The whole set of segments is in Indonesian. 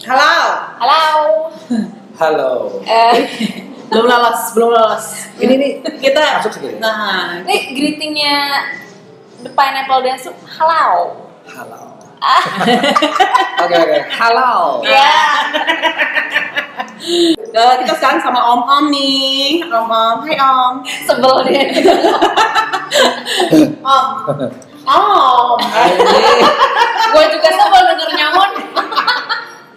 Halo. Halo. Halo. Eh, Belum lolos, belum lolos. Ini nih Kita masuk sendiri. Nah, ini greetingnya The Pineapple Dance halo. Halo. Ah, Oke oke. Halo. ya. eh, kita sekarang sama Om Om nih. Om Om, hai Om. Sebel dia. Om. Om. Gue juga sebel denger nyamun.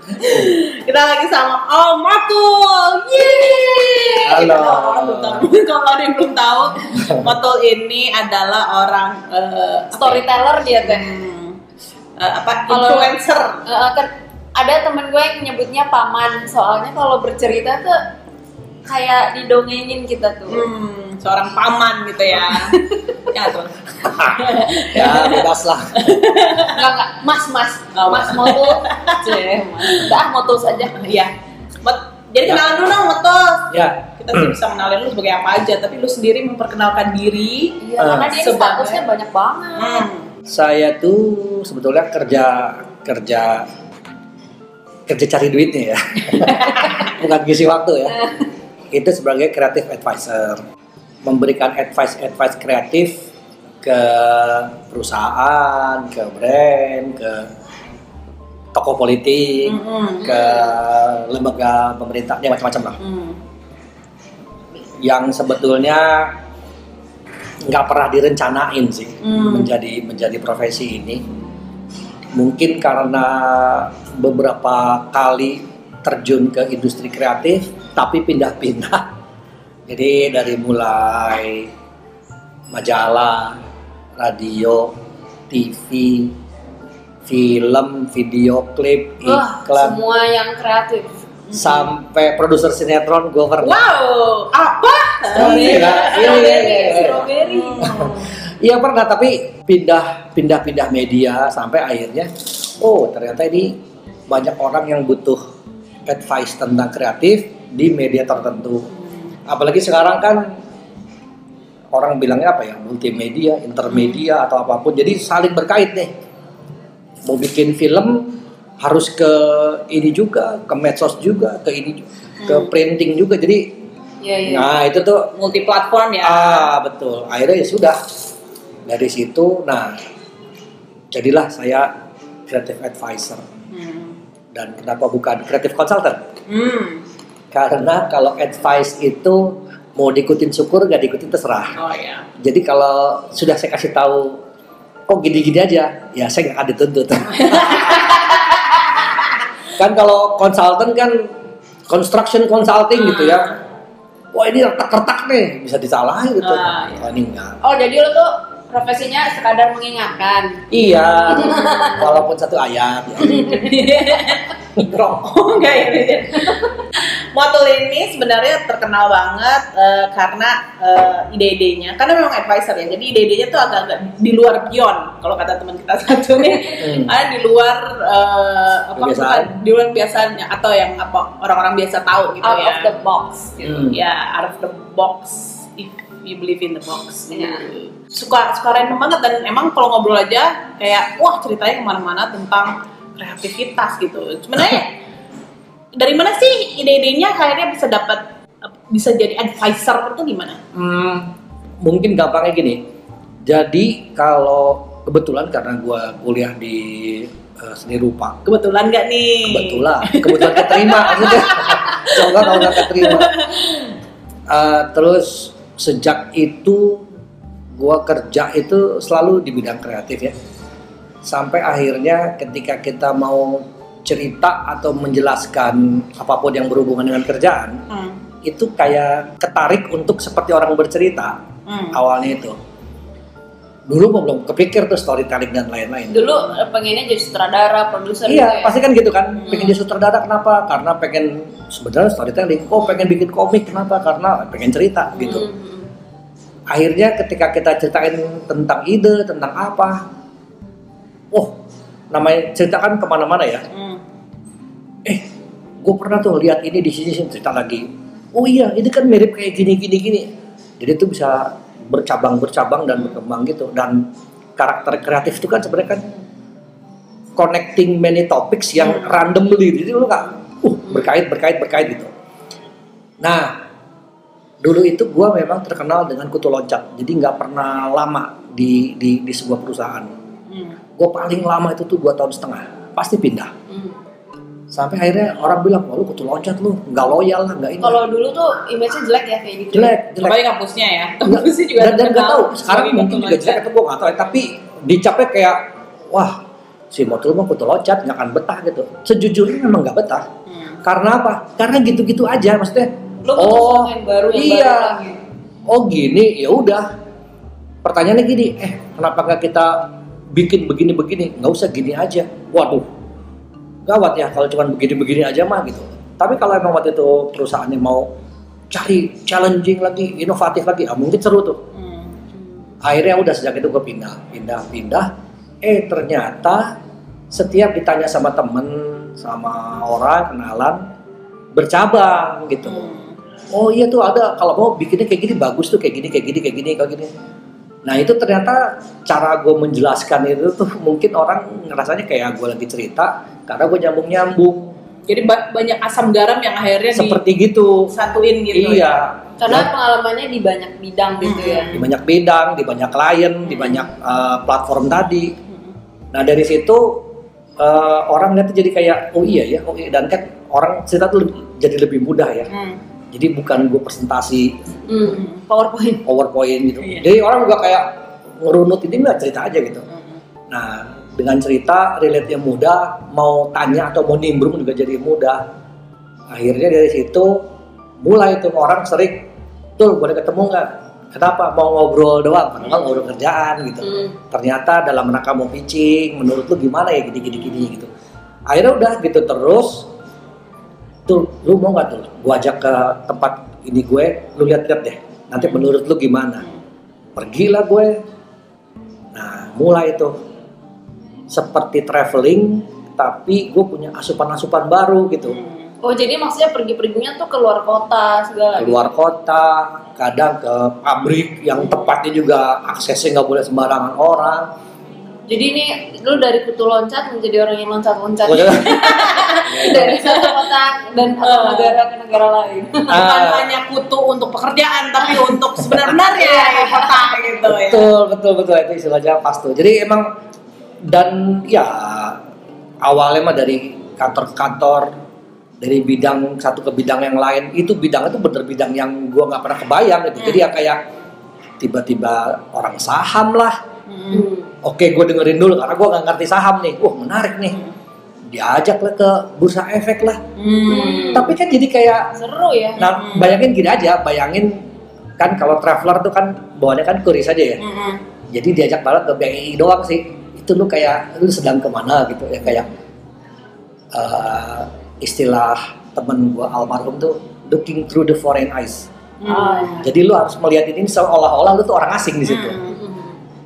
Kita lagi sama Om Matul. Yeay. Halo. Kita orang belum tahu. Kalau ada yang belum tahu, Matul ini adalah orang eh, Storyteller dia teh. eh, apa influencer. Kan ada temen gue yang nyebutnya paman soalnya kalau bercerita tuh kayak didongengin kita tuh Hmm, seorang paman gitu ya. ya tuh. Ya bebas lah. enggak enggak mas mas Oh, mas Cih, mas. udah motul saja Iya. Jadi Ya. kenalan dulu dong, Matul. Ya. Kita sih bisa kenalin lu sebagai apa aja, tapi lu sendiri memperkenalkan diri. iya karena dia statusnya banyak banget Hmm. Saya tuh sebetulnya kerja kerja kerja cari duitnya ya. Bukan ngisi waktu ya. Itu sebagai creative advisor. Memberikan advice-advice kreatif ke perusahaan, ke brand, ke toko politik, Mm-mm. ke lembaga pemerintahnya macam-macam lah. Hmm. Yang sebetulnya nggak pernah direncanain sih Hmm. menjadi menjadi profesi ini. Mungkin karena beberapa kali terjun ke industri kreatif, tapi pindah-pindah. Jadi dari mulai majalah, radio, TV, film, video klip, iklan, semua yang kreatif sampai produser sinetron gue pernah. Wow, apa? Strawberry. Iya, iya, strawberry Iya pernah, tapi pindah pindah pindah media sampai akhirnya, oh ternyata ini banyak orang yang butuh advice tentang kreatif di media tertentu. Apalagi sekarang kan orang bilangnya apa ya multimedia, intermedia atau apa pun, jadi saling berkait nih. Mau bikin film harus ke ini juga, ke medsos juga, ke ini, ju- ke printing juga. Jadi, iya iya nah itu tuh Multi platform ya. Ah betul. Akhirnya ya sudah dari situ. Nah jadilah saya creative advisor Hmm. dan kenapa bukan creative consultant? Hmm. Karena kalau advice itu mau diikutin syukur gak diikutin terserah. Oh ya. Jadi kalau sudah saya kasih tahu kok gini-gini aja, ya saya nggak akan dituntut. kan kalau konsultan kan construction consulting gitu ya. Wah ini retak-retak nih bisa disalahin gitu. Ah, iya. Wah ini enggak. oh jadi lo tuh profesinya sekadar mengingatkan Iya, walaupun satu ayat. Ya. Oh enggak ya. Motul ini sebenarnya terkenal banget eh, karena eh, ide-idenya, karena memang advisor ya. Jadi ide-idenya tuh agak-agak di luar beyond. Kalau kata teman kita satu nih, Hmm. ada di luar eh, apa bukan di luar biasanya atau yang apa orang-orang biasa tahu gitu out ya. of the box gitu Hmm. Ya, out of the box if you believe in the box. Iya. gitu. Suka suka random banget dan emang kalau ngobrol aja kayak wah ceritanya ke mana-mana tentang kreativitas gitu. Sebenarnya dari mana sih ide-idenya akhirnya bisa dapat bisa jadi advisor itu gimana? Hmm, mungkin gampangnya gini. Jadi kalau kebetulan karena gua kuliah di eh, seni rupa, Kebetulan nggak nih? kebetulan, kebetulan keterima maksudnya. Coba kalau nggak keterima. Eh, terus sejak itu gua kerja itu selalu di bidang kreatif ya. Sampai akhirnya ketika kita mau cerita atau menjelaskan apa pun yang berhubungan dengan kerjaan, Hmm. itu kayak ketarik untuk seperti orang bercerita Hmm. awalnya itu. Dulu belum kepikir tuh storytelling dan lain-lain. dulu eh, pengennya jadi sutradara produser Iya, gitu ya pasti kan gitu kan. Hmm. Pengen jadi sutradara kenapa? Karena pengen sebenarnya storytelling. Oh, pengen bikin komik kenapa? Karena pengen cerita gitu. Hmm. Akhirnya ketika kita ceritain tentang ide, tentang apa, oh, namanya cerita kan ke mana-mana ya. Hmm. Eh, gue pernah tuh lihat ini di sini sini, cerita lagi. Oh iya, ini kan mirip kayak gini gini gini. Jadi itu bisa bercabang bercabang dan berkembang gitu. Dan karakter kreatif itu kan sebenarnya kan connecting many topics yang Hmm. randomly jadi lu nggak uh berkait berkait berkait gitu nah dulu itu gua memang terkenal dengan kutu loncat. Jadi nggak pernah lama di di di sebuah perusahaan. Hmm. gue paling lama itu tuh dua tahun setengah. Pasti pindah. Hmm. sampai akhirnya orang bilang wah lu kutu loncat lu nggak loyal lah nggak ini Kalau dulu tuh image-nya jelek ya kayak gitu. jelek jelek. Coba di kampusnya ya. Nggak- Kampusnya juga dan, dan nggak tahu sekarang mungkin juga jelek atau gue nggak tahu ya, tapi dicapnya kayak wah si motor mah kutu loncat nggak akan betah gitu. Sejujurnya memang nggak betah. Hmm. karena apa? Karena gitu-gitu aja maksudnya Butuh oh sesuatu yang baru yang iya. baru lagi. oh gini ya udah. Pertanyaannya gini eh kenapa nggak kita bikin begini-begini? Nggak usah gini aja. Waduh gawat ya kalau cuma begini-begini aja mah gitu. Tapi kalau emang waktu itu perusahaannya mau cari challenging lagi inovatif lagi ah, mungkin seru tuh. Hmm. akhirnya udah sejak itu gue pindah pindah pindah. Eh ternyata setiap ditanya sama temen sama orang kenalan bercabang gitu. Hmm. Oh iya tuh ada kalau mau bikinnya kayak gini bagus tuh kayak gini kayak gini kayak gini kayak gini nah itu ternyata cara gue menjelaskan itu tuh mungkin orang ngerasanya kayak gue lagi cerita karena gue nyambung nyambung Jadi ba- banyak asam garam yang akhirnya seperti gitu disatuin gitu. ya. iya Karena pengalamannya di banyak bidang gitu ya. di banyak bidang di banyak klien di banyak uh, platform tadi nah dari situ uh, orang lihat jadi kayak oh iya ya oh iya dan kan orang cerita tuh lebih- jadi lebih mudah ya Hmm. Jadi bukan gue presentasi Hmm. PowerPoint. powerpoint gitu Iya. jadi orang juga kayak ngerunut ini nggak cerita aja gitu Hmm. nah dengan cerita relate yang mudah mau tanya atau mau nimbrung juga jadi mudah akhirnya dari situ mulai tuh orang sering tuh boleh ketemu nggak kenapa mau ngobrol doang padahal ngobrol kerjaan gitu Hmm. ternyata dalam rangka mau pitching menurut lu gimana ya gini gini gini gitu akhirnya udah gitu terus tuh lu mau nggak tuh gua ajak ke tempat ini gue lu lihat-lihat deh nanti menurut lu gimana pergilah gue nah mulai tuh seperti traveling tapi gue punya asupan-asupan baru gitu Hmm. Oh jadi maksudnya pergi-perginya tuh keluar kota segala. gitu? keluar kota kadang ke pabrik yang tempatnya juga aksesnya nggak boleh sembarangan orang Jadi ini lu dari kutu loncat menjadi orang yang loncat-loncat dari satu kota dan atau Eh. negara ke negara lain. Bukan Ah. hanya kutu untuk pekerjaan, tapi untuk sebenar-benarnya ya kota gitu ya. betul betul betul itu istilahnya pas tuh jadi emang dan ya awalnya mah dari kantor ke kantor dari bidang satu ke bidang yang lain itu bidangnya tuh bener bidang yang gua nggak pernah kebayang gitu jadi ya kayak tiba-tiba orang saham lah Hmm. Hmm. oke gue dengerin dulu karena gua nggak ngerti saham nih wah menarik nih diajak lah ke bursa efek lah Hmm. tapi kan jadi kayak Seru ya. nah Hmm. bayangin gini aja bayangin kan kalau traveler tuh kan bawaannya kan kuris aja ya Hmm. jadi diajak banget ke BI doang sih itu lu kayak lu sedang ke mana gitu ya kayak eh, istilah temen gua almarhum tuh looking through the foreign eyes Hmm. jadi lu harus melihat ini seolah-olah lu tuh orang asing di situ Hmm.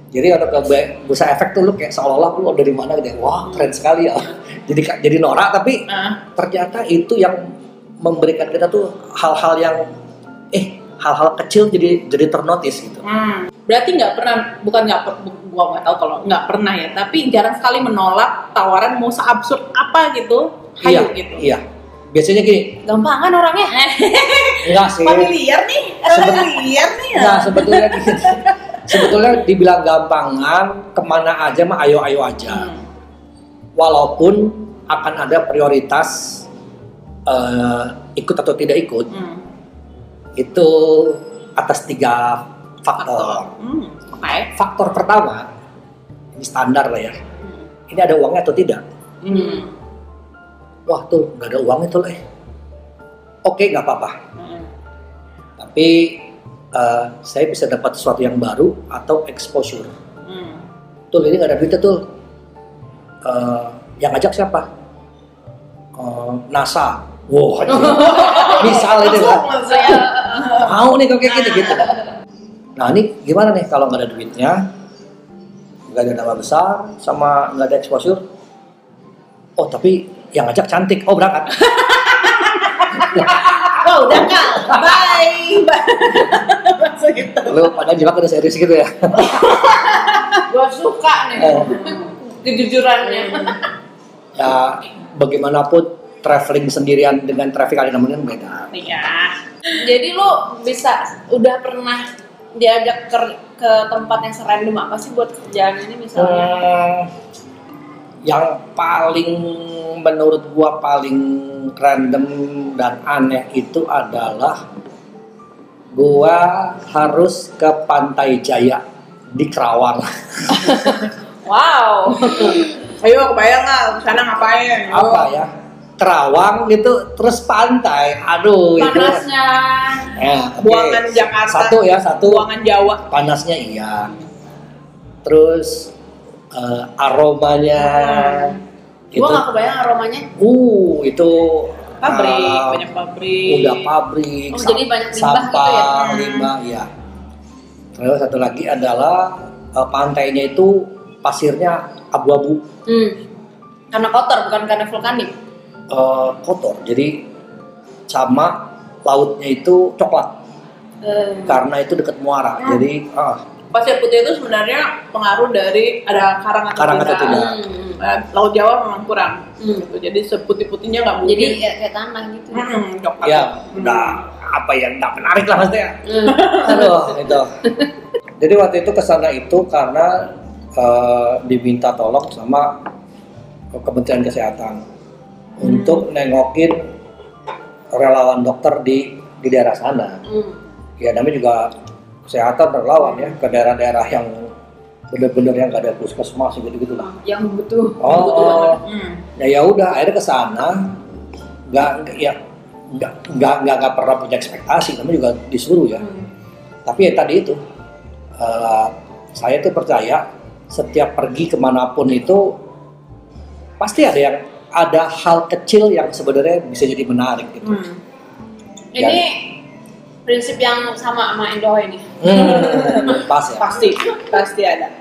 Jadi B- bursa efek tuh lu kayak seolah-olah lu dari mana gitu ya. wah keren sekali ya jadi jadi norak tapi Ah. ternyata itu yang memberikan kita tuh hal-hal yang eh hal-hal kecil jadi jadi ternotis gitu Hmm. Berarti nggak pernah, bukan nggak gua nggak tahu kalau nggak pernah ya, tapi jarang sekali menolak tawaran mau seabsurd apa gitu, iya hayu gitu. iya biasanya gini Gampangan orangnya. enggak sih Familiar nih, familiar nih ya. Nah sebetulnya gini, sebetulnya dibilang gampangan ke mana aja mah ayo ayo aja. Hmm. Walaupun akan ada prioritas eh, ikut atau tidak ikut Hmm. itu atas tiga faktor. Hmm. Oke. Faktor pertama ini standar lah ya. Ini ada uangnya atau tidak? Hmm. Wah tuh nggak ada uangnya tuh eh. Oke nggak apa-apa. Hmm. Tapi eh, saya bisa dapat sesuatu yang baru atau exposure. Hmm. Tuh ini nggak ada duitnya tuh. Eh, yang ngajak siapa? Eh, NASA. Wow, misal ini lah. Langsung saya Mau nih kok kayak gini gitu. Nah ini gimana nih kalau nggak ada duitnya, nggak ada nama besar, sama nggak ada exposure. Oh tapi yang ngajak cantik, oh berangkat. Wah udah kal, bye. Langsung gitu. Lu pada jebak udah serius gitu ya. Gua suka nih Eh, kejujurannya. ya bagaimanapun traveling sendirian dengan traffic ada namanya beda Iya. Jadi lu bisa udah pernah diajak ke, ke tempat yang serandom apa sih buat kerjaan ini misalnya? Hmm, yang paling menurut gua paling random dan aneh itu adalah gua harus ke Pantai Jaya di Kerawang. Wow. Ayo kebayang nggak sana ngapain? Ayo. Apa ya? Kerawang gitu terus pantai. Aduh itu. Panasnya. Ya, oke. Buangan Jakarta. Satu ya, satu. Buangan Jawa. Panasnya iya. Terus eh, aromanya itu Gua nggak kebayang aromanya. uh itu Pabrik, eh, banyak pabrik. udah pabrik, Oh, sam- jadi banyak limbah gitu sampah, ya? Hmm. limbah, ya. Terus satu lagi adalah eh, pantainya itu pasirnya abu-abu Hmm. Karena kotor bukan karena vulkanik. eh, kotor, jadi sama lautnya itu coklat Eh, karena itu dekat muara, Hmm. jadi ah, Pasir putih itu sebenarnya pengaruh dari ada karang atau Karang atau tidak. hmm. Eh, Laut Jawa memang kurang. Hmm. Gitu. Jadi seputih-putihnya nggak mungkin. Jadi ya, kayak tanah gitu. Hmm, coklat. ya Hmm. udah apa yang nggak menarik lah maksudnya. Hmm. Aduh, itu. Jadi waktu itu ke sana itu karena eh, diminta tolong sama Kementerian Kesehatan untuk nengokin relawan dokter di di daerah sana. Hmm. Ya namanya juga kesehatan relawan ya ke daerah-daerah yang bener-bener yang gak ada puskesmas gitu gitu lah. Yang butuh. Oh, oh. Hmm. Ya ya udah akhirnya ke sana nggak ya nggak nggak nggak pernah punya ekspektasi, namanya juga disuruh ya. Hmm. Tapi ya tadi itu eh, saya tuh percaya setiap pergi ke mana pun itu pasti ada yang ada hal kecil yang sebenarnya bisa jadi menarik gitu. Hmm. Ini prinsip yang sama sama Indo ini. Hmm, pas ya. Pasti, pasti ada.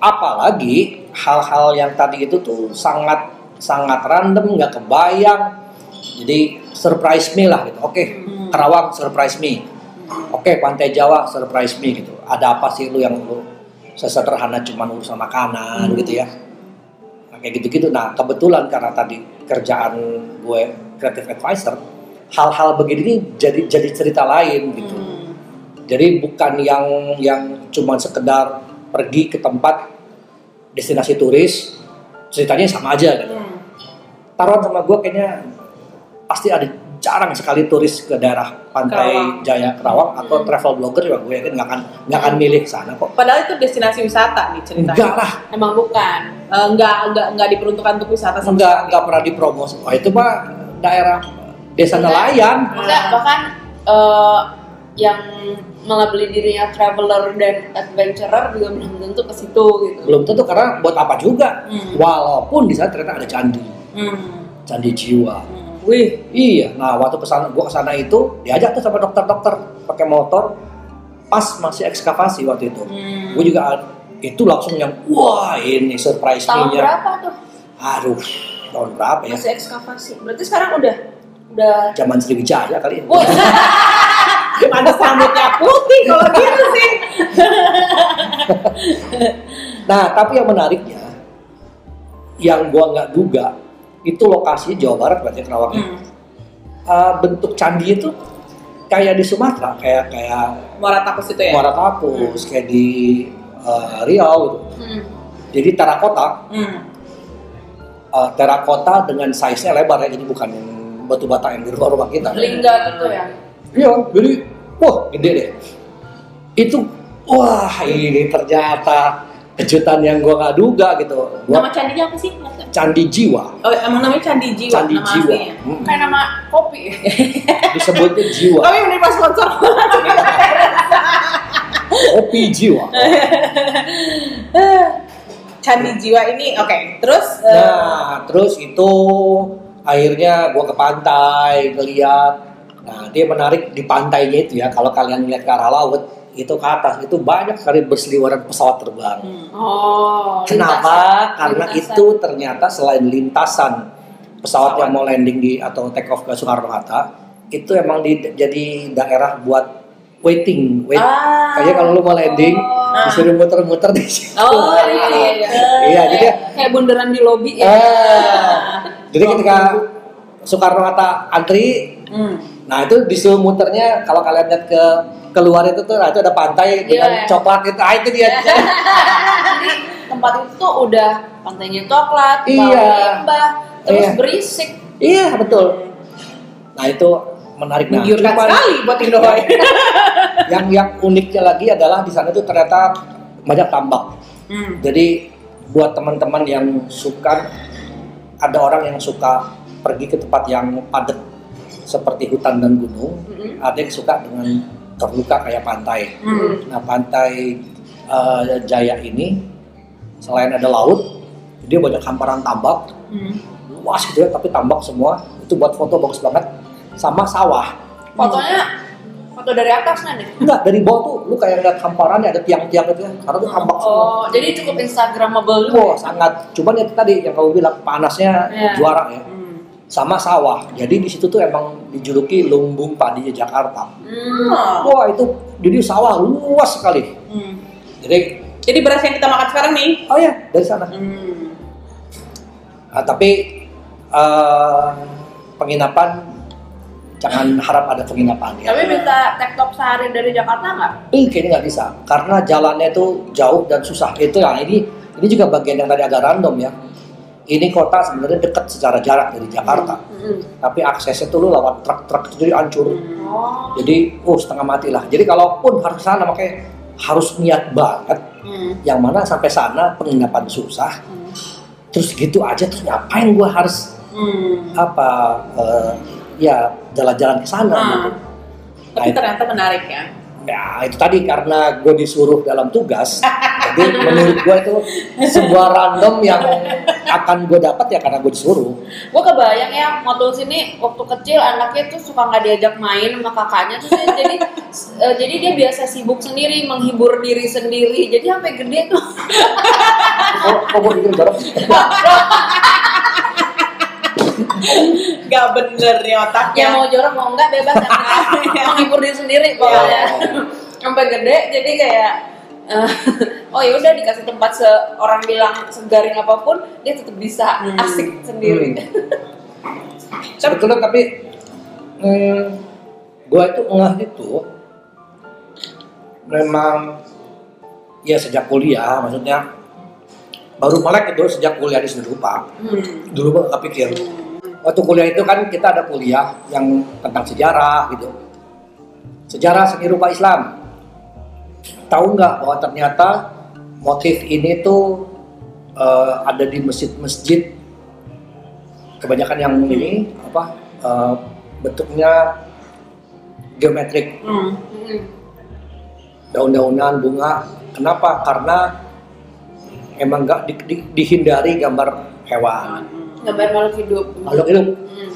Apalagi hal-hal yang tadi itu tuh sangat sangat random, nggak kebayang. Jadi surprise me lah gitu. Oke, Hmm. Kerawang surprise me. Oke, Pantai Jawa surprise me gitu. Ada apa sih lu yang lu sesederhana cuman urusan makanan Hmm. gitu ya? Nah, kayak gitu-gitu. Nah, kebetulan karena tadi kerjaan gue creative advisor, hal-hal begini jadi jadi cerita lain gitu. Hmm. Jadi bukan yang yang cuman sekedar pergi ke tempat destinasi turis, ceritanya sama aja gitu. Hmm. Taruhan sama gue kayaknya pasti ada jarang sekali turis ke daerah pantai Kerawang. Jaya Kerawang atau Hmm. travel blogger juga gue yakin nggak akan nggak akan milih sana kok. Padahal itu destinasi wisata nih ceritanya. Enggak lah, Emang bukan. Eh, enggak, enggak, enggak diperuntukkan untuk wisata enggak enggak pernah dipromosi. Oh itu mah daerah desa Enggak. nelayan. Maksudnya bahkan eh, yang melabeli dirinya traveler dan adventurer juga belum tentu ke situ gitu. Belum tentu karena buat apa juga. Hmm. Walaupun di sana ternyata ada candi, Hmm. candi jiwa. Hmm. Wih, iya. Nah, waktu ke sana, gua ke sana itu diajak tuh sama dokter-dokter pakai motor. Pas masih ekskavasi waktu itu. Hmm. Gue juga itu langsung yang wah ini surprise Tahun berapa tuh? Aduh, tahun berapa ya? Masih ekskavasi. Berarti sekarang udah udah Zaman Sriwijaya kali ya. Wah, Pantes rambutnya putih kalau gitu sih. Nah, tapi yang menariknya, yang gua nggak duga, itu lokasi Jawa Barat berarti Kerawangnya. Hmm. Uh, bentuk candi itu kayak di Sumatera, kayak kayak Muara Takus itu ya? Muara Takus, kayak di uh, Riau gitu. hmm. Jadi terakota, Hmm. uh, terakota dengan size-nya lebar ya, jadi bukan yang batu bata yang di rumah-rumah kita. lingga gitu ya. Iya, jadi wah gede deh. Itu wah ini ternyata kejutan yang gua nggak duga gitu. Gua Nama candinya apa sih? Candi jiwa, Oh, emang namanya Candi Jiwa, candi nama jiwa, aslinya. Mm, Kayak nama kopi. disebutnya jiwa, Kami menerima sponsor. kopi jiwa. Candi Jiwa ini, oke. Terus, eh, Nah, terus itu akhirnya gua ke pantai ngeliat. Nah, dia menarik di pantainya itu ya. Kalau kalian lihat ke arah laut, itu ke atas itu banyak sekali berseliweran pesawat terbang. hmm. Oh. Kenapa? lintasan. Karena Lintasan. itu ternyata selain lintasan pesawat yang mau landing di atau take off ke Soekarno Hatta, itu emang di, jadi daerah buat waiting, wait. Ah. Kayaknya kalau lu mau landing, Oh. disuruh muter-muter di situ. Oh iya iya iya. Iya, jadi kayak, bundaran di lobi ya. Eh, Jadi ketika Soekarno Hatta antri, Hmm. nah itu disuruh muternya kalau kalian lihat ke keluar itu tuh, nah itu ada pantai dengan Iya. coklat itu, ah, itu dia. Jadi tempat itu tuh udah pantainya coklat, Iya. limbah, terus Iya. berisik. iya betul. Nah itu menarik. Nah, Menggiurkan sekali buat Indohoy. yang yang uniknya lagi adalah di sana tuh ternyata banyak tambak. Hmm. Jadi buat teman-teman yang suka ada orang yang suka pergi ke tempat yang padat seperti hutan dan gunung, Mm-mm. ada yang suka dengan terbuka kayak pantai. Hmm. Nah pantai eh, Jaya ini selain ada laut, dia banyak hamparan tambak, Hmm. luas gitu ya, tapi tambak semua. Itu buat foto bagus banget. Sama sawah. Fotonya foto dari atasnya nih. Enggak, dari bawah tuh lu kayak lihat hamparannya ada tiang-tiang gitu ya. Karena tuh tambak semua. Oh, jadi cukup instagramable juga. Wah, sangat. Cuman itu tadi yang kamu bilang panasnya Iya. juara ya. Hmm. Sama sawah. Jadi di situ tuh emang dijuluki lumbung padinya Jakarta. Hmm. Oh. Wah, itu jadi sawah luas sekali. Hmm. Jadi, Jadi beras yang kita makan sekarang nih. oh ya, dari sana. Hmm. Ah, tapi eh, penginapan jangan harap ada penginapan ya. Tapi bisa tektok sehari dari Jakarta nggak? Ini kayaknya nggak bisa karena jalannya itu jauh dan susah. Itu ya ini ini juga bagian yang tadi agak random ya. Ini kota sebenarnya dekat secara jarak dari Jakarta, Mm-mm. tapi aksesnya tuh lu lewat truk-truk jadi hancur. Oh. Jadi, oh setengah mati lah. Jadi kalaupun harus ke sana makanya harus niat banget. Hmm. Yang mana sampai sana penginapan susah. Hmm. Terus gitu aja terus ngapain gua harus Hmm. apa eh, ya jalan-jalan ke sana Ah. gitu. Tapi ternyata menarik ya. Ya itu tadi karena gue disuruh dalam tugas, jadi menurut gue itu sebuah random yang akan gue dapat ya karena gue disuruh. Gue kebayang ya motul sini waktu kecil anaknya tuh suka nggak diajak main sama kakaknya dia jadi eh, jadi dia biasa sibuk sendiri menghibur diri sendiri jadi sampai gede tuh Oh, oh gue bikin jorok. Gak bener ya otaknya. ya mau jorok mau enggak bebas. Penting menghibur diri sendiri pokoknya sampai gede jadi kayak eh, oh ya udah dikasih tempat seorang bilang segaring apa pun dia tetap bisa. Hmm. asik sendiri. Sebetulnya tapi hmm, gue itu ngeh itu memang ya sejak kuliah maksudnya baru melek itu sejak kuliah di seni rupa Hmm. dulu gue gak pikir waktu kuliah itu kan kita ada kuliah yang tentang sejarah gitu. Sejarah seni rupa Islam. Tahu nggak bahwa ternyata motif ini tuh eh, ada di masjid-masjid? Kebanyakan yang ini apa eh, bentuknya geometrik. Hmm. daun-daunan bunga. Kenapa? Karena emang nggak di- di- dihindari gambar hewan gambar makhluk hidup makhluk hidup Hmm.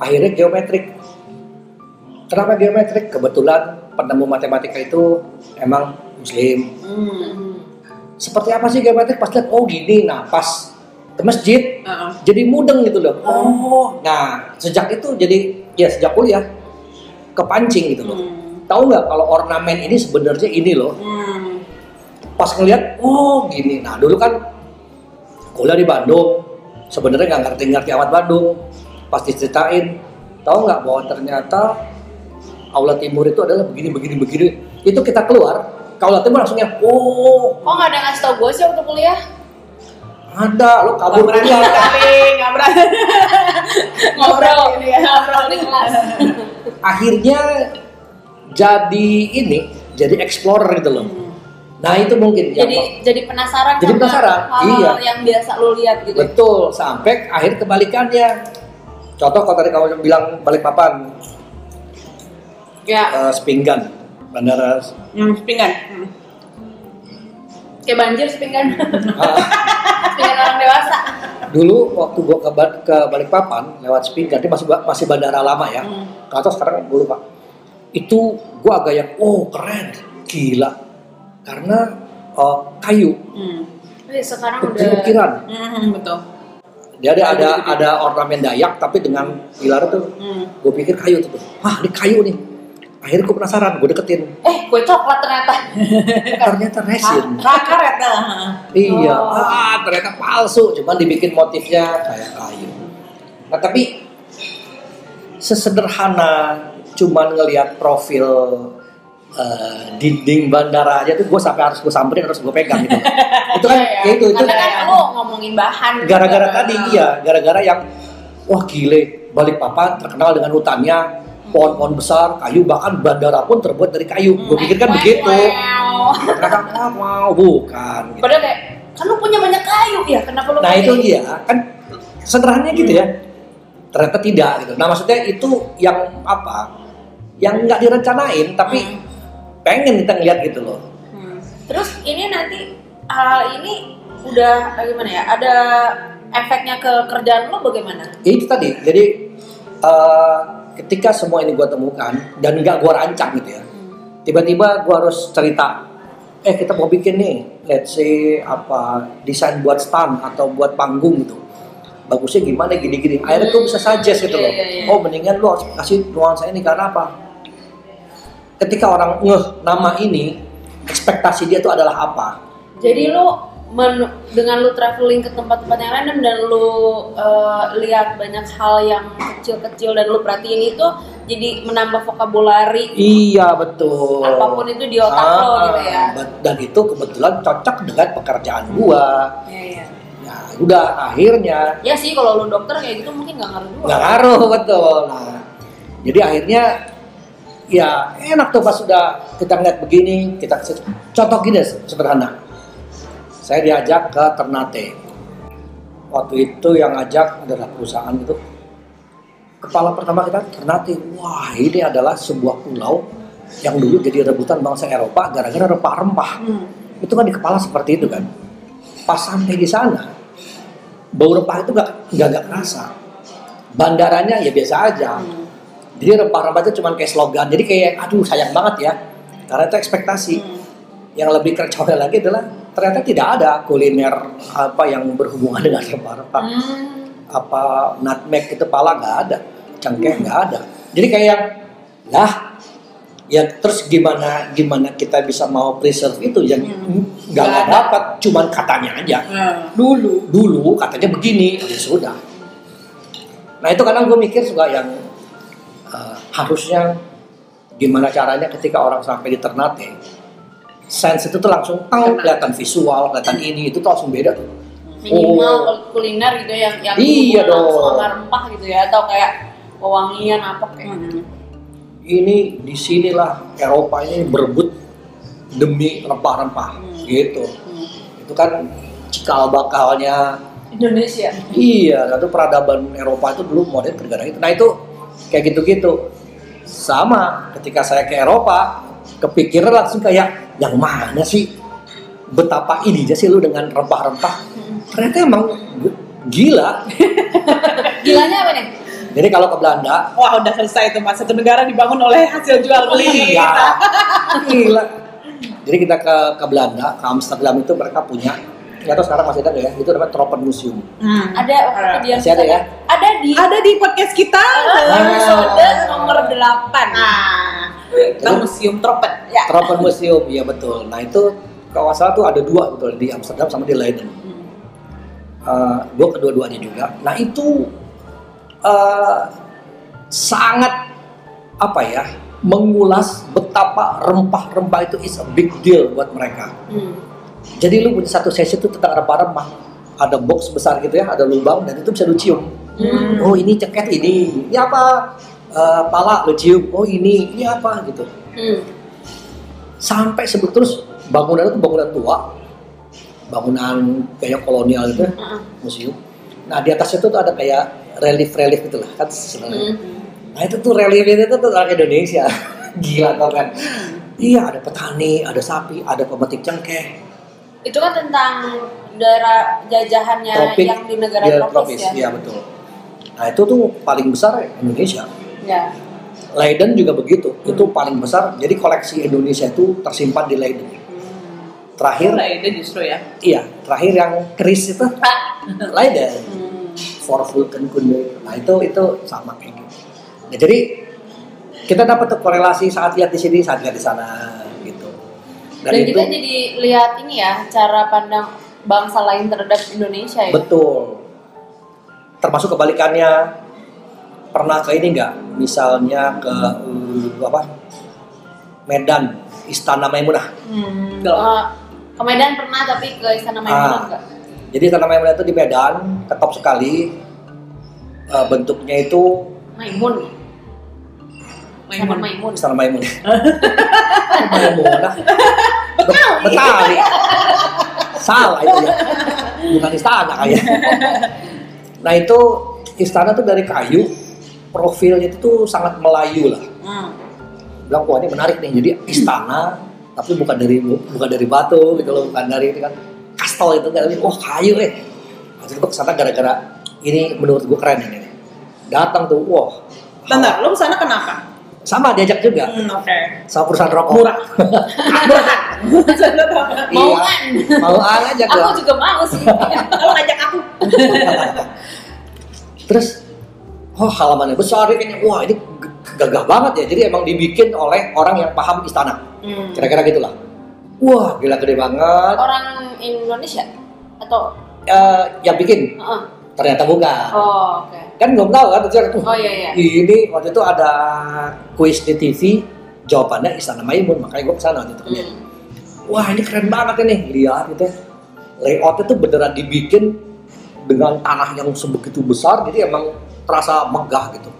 akhirnya geometrik. Kenapa geometrik? Kebetulan penemu matematika itu emang muslim. Hmm. Seperti apa sih geometrik? Pas lihat, oh gini, nah pas ke masjid, Uh-uh. jadi mudeng gitu loh. Oh, nah sejak itu jadi, ya sejak kuliah, kepancing gitu loh. Hmm. Tahu nggak kalau ornamen ini sebenarnya ini loh. Hmm. Pas ngeliat, oh gini. Nah dulu kan kuliah di Bandung, sebenarnya nggak ngerti-ngerti amat Bandung. Pas diceritain, tahu nggak bahwa ternyata Aula Timur itu adalah begini, begini, begini. Itu kita keluar, ke Aula Timur langsung yang, oh kok nggak ada ngasih tau gue sih waktu kuliah ada, lo Gak kabur berani gak berani. ngobrol Ngobrol ya. ngobrol di kelas Akhirnya jadi ini, jadi explorer gitu loh. Nah itu mungkin yang jadi jadi penasaran Jadi sama penasaran, hal-hal iya. yang biasa lu lihat gitu Betul, sampai akhir kebalikannya. Contoh kalau tadi kamu bilang balik papan, ya eh, Spinggan, bandara Hmm, pinggan. Hmm. kayak banjir sepinggan Ah, sepinggan orang dewasa dulu waktu gua ke, ke Balikpapan lewat Spinggan, itu masih masih bandara lama ya. Hmm. Atau sekarang gue lupa. Itu gua agak yang oh keren, gila. Karena eh, kayu, Hmm. Wih, sekarang udah ukir-ukiran. Hmm, betul. Dia ada ada ada ornamen Dayak tapi dengan pilar tuh Hmm. gue pikir kayu tuh. Wah, ini kayu nih. Akhirnya gue penasaran, gue deketin. eh kue coklat ternyata Ternyata resin. Ka- Karet dah. Iya, Oh. ah ternyata palsu, cuman dibikin motifnya kayak kayu. Nah tapi sesederhana cuman ngelihat profil eh, dinding bandara aja tuh gue sampai harus gue samperin harus gue pegang gitu. itu kan iya. ya itu itu. Karena kan lu ngomongin bahan. gara-gara tadi iya. Gara-gara yang wah gile. Balik papan terkenal dengan hutannya. Pohon-pohon besar kayu. Bahkan bandara pun terbuat dari kayu. Gue pikir kan Wow. begitu. ternyata ah, mau. Bukan gitu. Padahal kayak kan lu punya banyak kayu. Ya, kenapa lu nah itu dia. Kan sederhananya gitu ya. Ternyata tidak gitu. Nah maksudnya itu yang apa? Yang nggak direncanain tapi Hmm. Pengen kita ngeliat gitu loh Hmm. Terus ini nanti hal ini udah gimana ya? Ada efeknya ke kerjaan lo bagaimana? Ya itu tadi jadi eh, ketika semua ini gue temukan dan nggak gue rancang gitu ya tiba-tiba gue harus cerita eh kita mau bikin nih let's say apa desain buat stand atau buat panggung gitu bagusnya gimana gini-gini akhirnya gue bisa suggest gitu Iya, loh iya, iya. oh mendingan lu harus kasih nuansa ini karena apa ketika orang ngeh nama ini ekspektasi dia itu adalah apa Jadi lu men- dengan lu traveling ke tempat-tempat yang random dan lu eh, lihat banyak hal yang kecil-kecil dan lu perhatiin itu jadi menambah vokabulari iya betul apa pun itu di otak lo Ah, gitu ya. dan itu kebetulan cocok dengan pekerjaan gua Iya, iya. Ya udah akhirnya Ya sih kalau lu dokter kayak gitu mungkin nggak ngaruh juga. nggak ngaruh betul. Nah jadi akhirnya ya enak tuh pas sudah kita ngeliat begini kita contoh gini sederhana. Saya diajak ke Ternate. Waktu itu yang ngajak adalah perusahaan itu. Kepala pertama kita Ternate. Wah ini adalah sebuah pulau yang dulu jadi rebutan bangsa Eropa gara-gara rempah-rempah Hmm. itu kan di kepala seperti itu kan pas sampai di sana bau rempah itu gak nggak nggak kerasa bandaranya ya biasa aja Hmm. Jadi rempah-rempah itu cuma kayak slogan. Jadi kayak aduh sayang banget ya. Karena itu ekspektasi. Hmm. yang lebih kacau lagi adalah ternyata tidak ada kuliner apa yang berhubungan dengan rempah-rempah. Hmm. apa nutmeg itu pala nggak ada cengkeh nggak ada. Jadi kayak lah ya terus gimana gimana kita bisa mau preserve itu yang Hmm. nggak ada. dapat cuman katanya aja. Dulu dulu katanya begini. Ya sudah. Nah itu kadang gue mikir juga yang harusnya gimana caranya ketika orang sampai di Ternate sense itu tuh langsung tau kelihatan visual kelihatan ini itu tuh langsung beda tuh minimal kuliner gitu yang yang Oh. Iya dong. sama rempah gitu ya atau kayak pewangian apa kayak ini di sinilah Eropa ini berebut demi rempah-rempah Hmm. gitu itu kan cikal bakalnya Indonesia. iya itu peradaban Eropa itu dulu modern negara itu nah itu kayak gitu-gitu sama ketika saya ke Eropa kepikiran langsung kayak yang mana sih betapa ini aja sih lu dengan rempah-rempah ternyata emang gila Gilanya apa nih? jadi kalau ke Belanda Wah udah selesai itu mas satu negara dibangun oleh hasil jual beli. Iya. Gila. Jadi kita ke ke Belanda, ke Amsterdam itu mereka punya nggak tahu sekarang masih ada nggak ya? Itu namanya Tropen Museum. Hmm. Ada waktu dia Masih ada ya? Ada di Ada di podcast kita. episode nomor 8. Nah, tentang museum tropet. Ya. Tropen Museum, iya betul. Nah itu kalau nggak salah tuh ada dua betul di Amsterdam sama di Leiden. Eh, gue kedua-duanya juga. Nah itu eh, sangat apa ya? Mengulas betapa rempah-rempah itu is a big deal buat mereka. Hmm. Jadi lu punya satu sesi itu tentang rempah-rempah. Ada box besar gitu ya, ada lubang dan itu bisa lu cium. Hmm. Oh ini ceket ini, ini apa? Eh, pala lu cium. Oh ini, ini apa gitu. Hmm. Sampai sebut terus bangunan itu bangunan tua, bangunan kayak kolonial gitu, ya, Heeh. museum. Nah di atasnya tuh ada kayak relief-relief gitu lah kan sebenarnya. Hmm. Nah itu tuh relief itu tuh orang Indonesia, gila tau kan? Iya ada petani, ada sapi, ada pemetik cengkeh, Itu kan tentang daerah jajahannya tropik, yang di negara iya, tropis, ya. Iya betul. Nah itu tuh paling besar Indonesia. Ya. Leiden juga begitu, Hmm. itu paling besar. Jadi koleksi Indonesia itu tersimpan di Leiden. Terakhir, Nah, itu justru ya. iya, terakhir yang keris itu Leiden, Hmm. for Kunde. Nah itu itu sama kayak gitu. Nah, jadi kita dapat korelasi saat lihat di sini, saat lihat di sana gitu. Dan, kita jadi lihat ini ya cara pandang bangsa lain terhadap Indonesia ya. betul. termasuk kebalikannya pernah ke ini nggak misalnya ke uh, apa Medan Istana Maimunah Hmm. Ke, ke Medan pernah tapi ke Istana Maimunah Ah. enggak? jadi Istana Maimunah itu di Medan ketop sekali Uh, bentuknya itu Maimun. Istana Maimun. Maimun. Istana Maimunah Maimunah Bet- Betawi. Salah itu ya. Bukan istana kayak nah itu istana tuh dari kayu profilnya itu tuh sangat Melayu lah. Hmm. bilang wah ini menarik nih. Jadi istana tapi bukan dari bukan dari batu gitu loh. Bukan dari itu kan kastel itu. Kan wah kayu eh. Maksud gue ke sana gara-gara ini menurut gue keren ini. Datang tuh wah. Bentar, lo ke sana kenapa? Sama diajak juga Hmm, oke. sama perusahaan rokok Murah. Mauan. iya, mau aja Aku gua juga mau sih. Kalau ngajak aku. terus oh halamannya besar kayaknya wah ini gagah banget ya jadi emang dibikin oleh orang yang paham istana Hmm. kira-kira gitulah wah gila gede banget Orang Indonesia atau Eh, yang bikin Heeh. ternyata bukan Oh, oke. Kan belum tahu kan terus Oh iya iya. ini waktu itu ada kuis di TV jawabannya Istana Maimun makanya gue ke sana waktu itu. Hmm. wah ini keren banget ini lihat gitu ya. layoutnya tuh beneran dibikin dengan tanah yang sebegitu besar jadi emang terasa megah gitu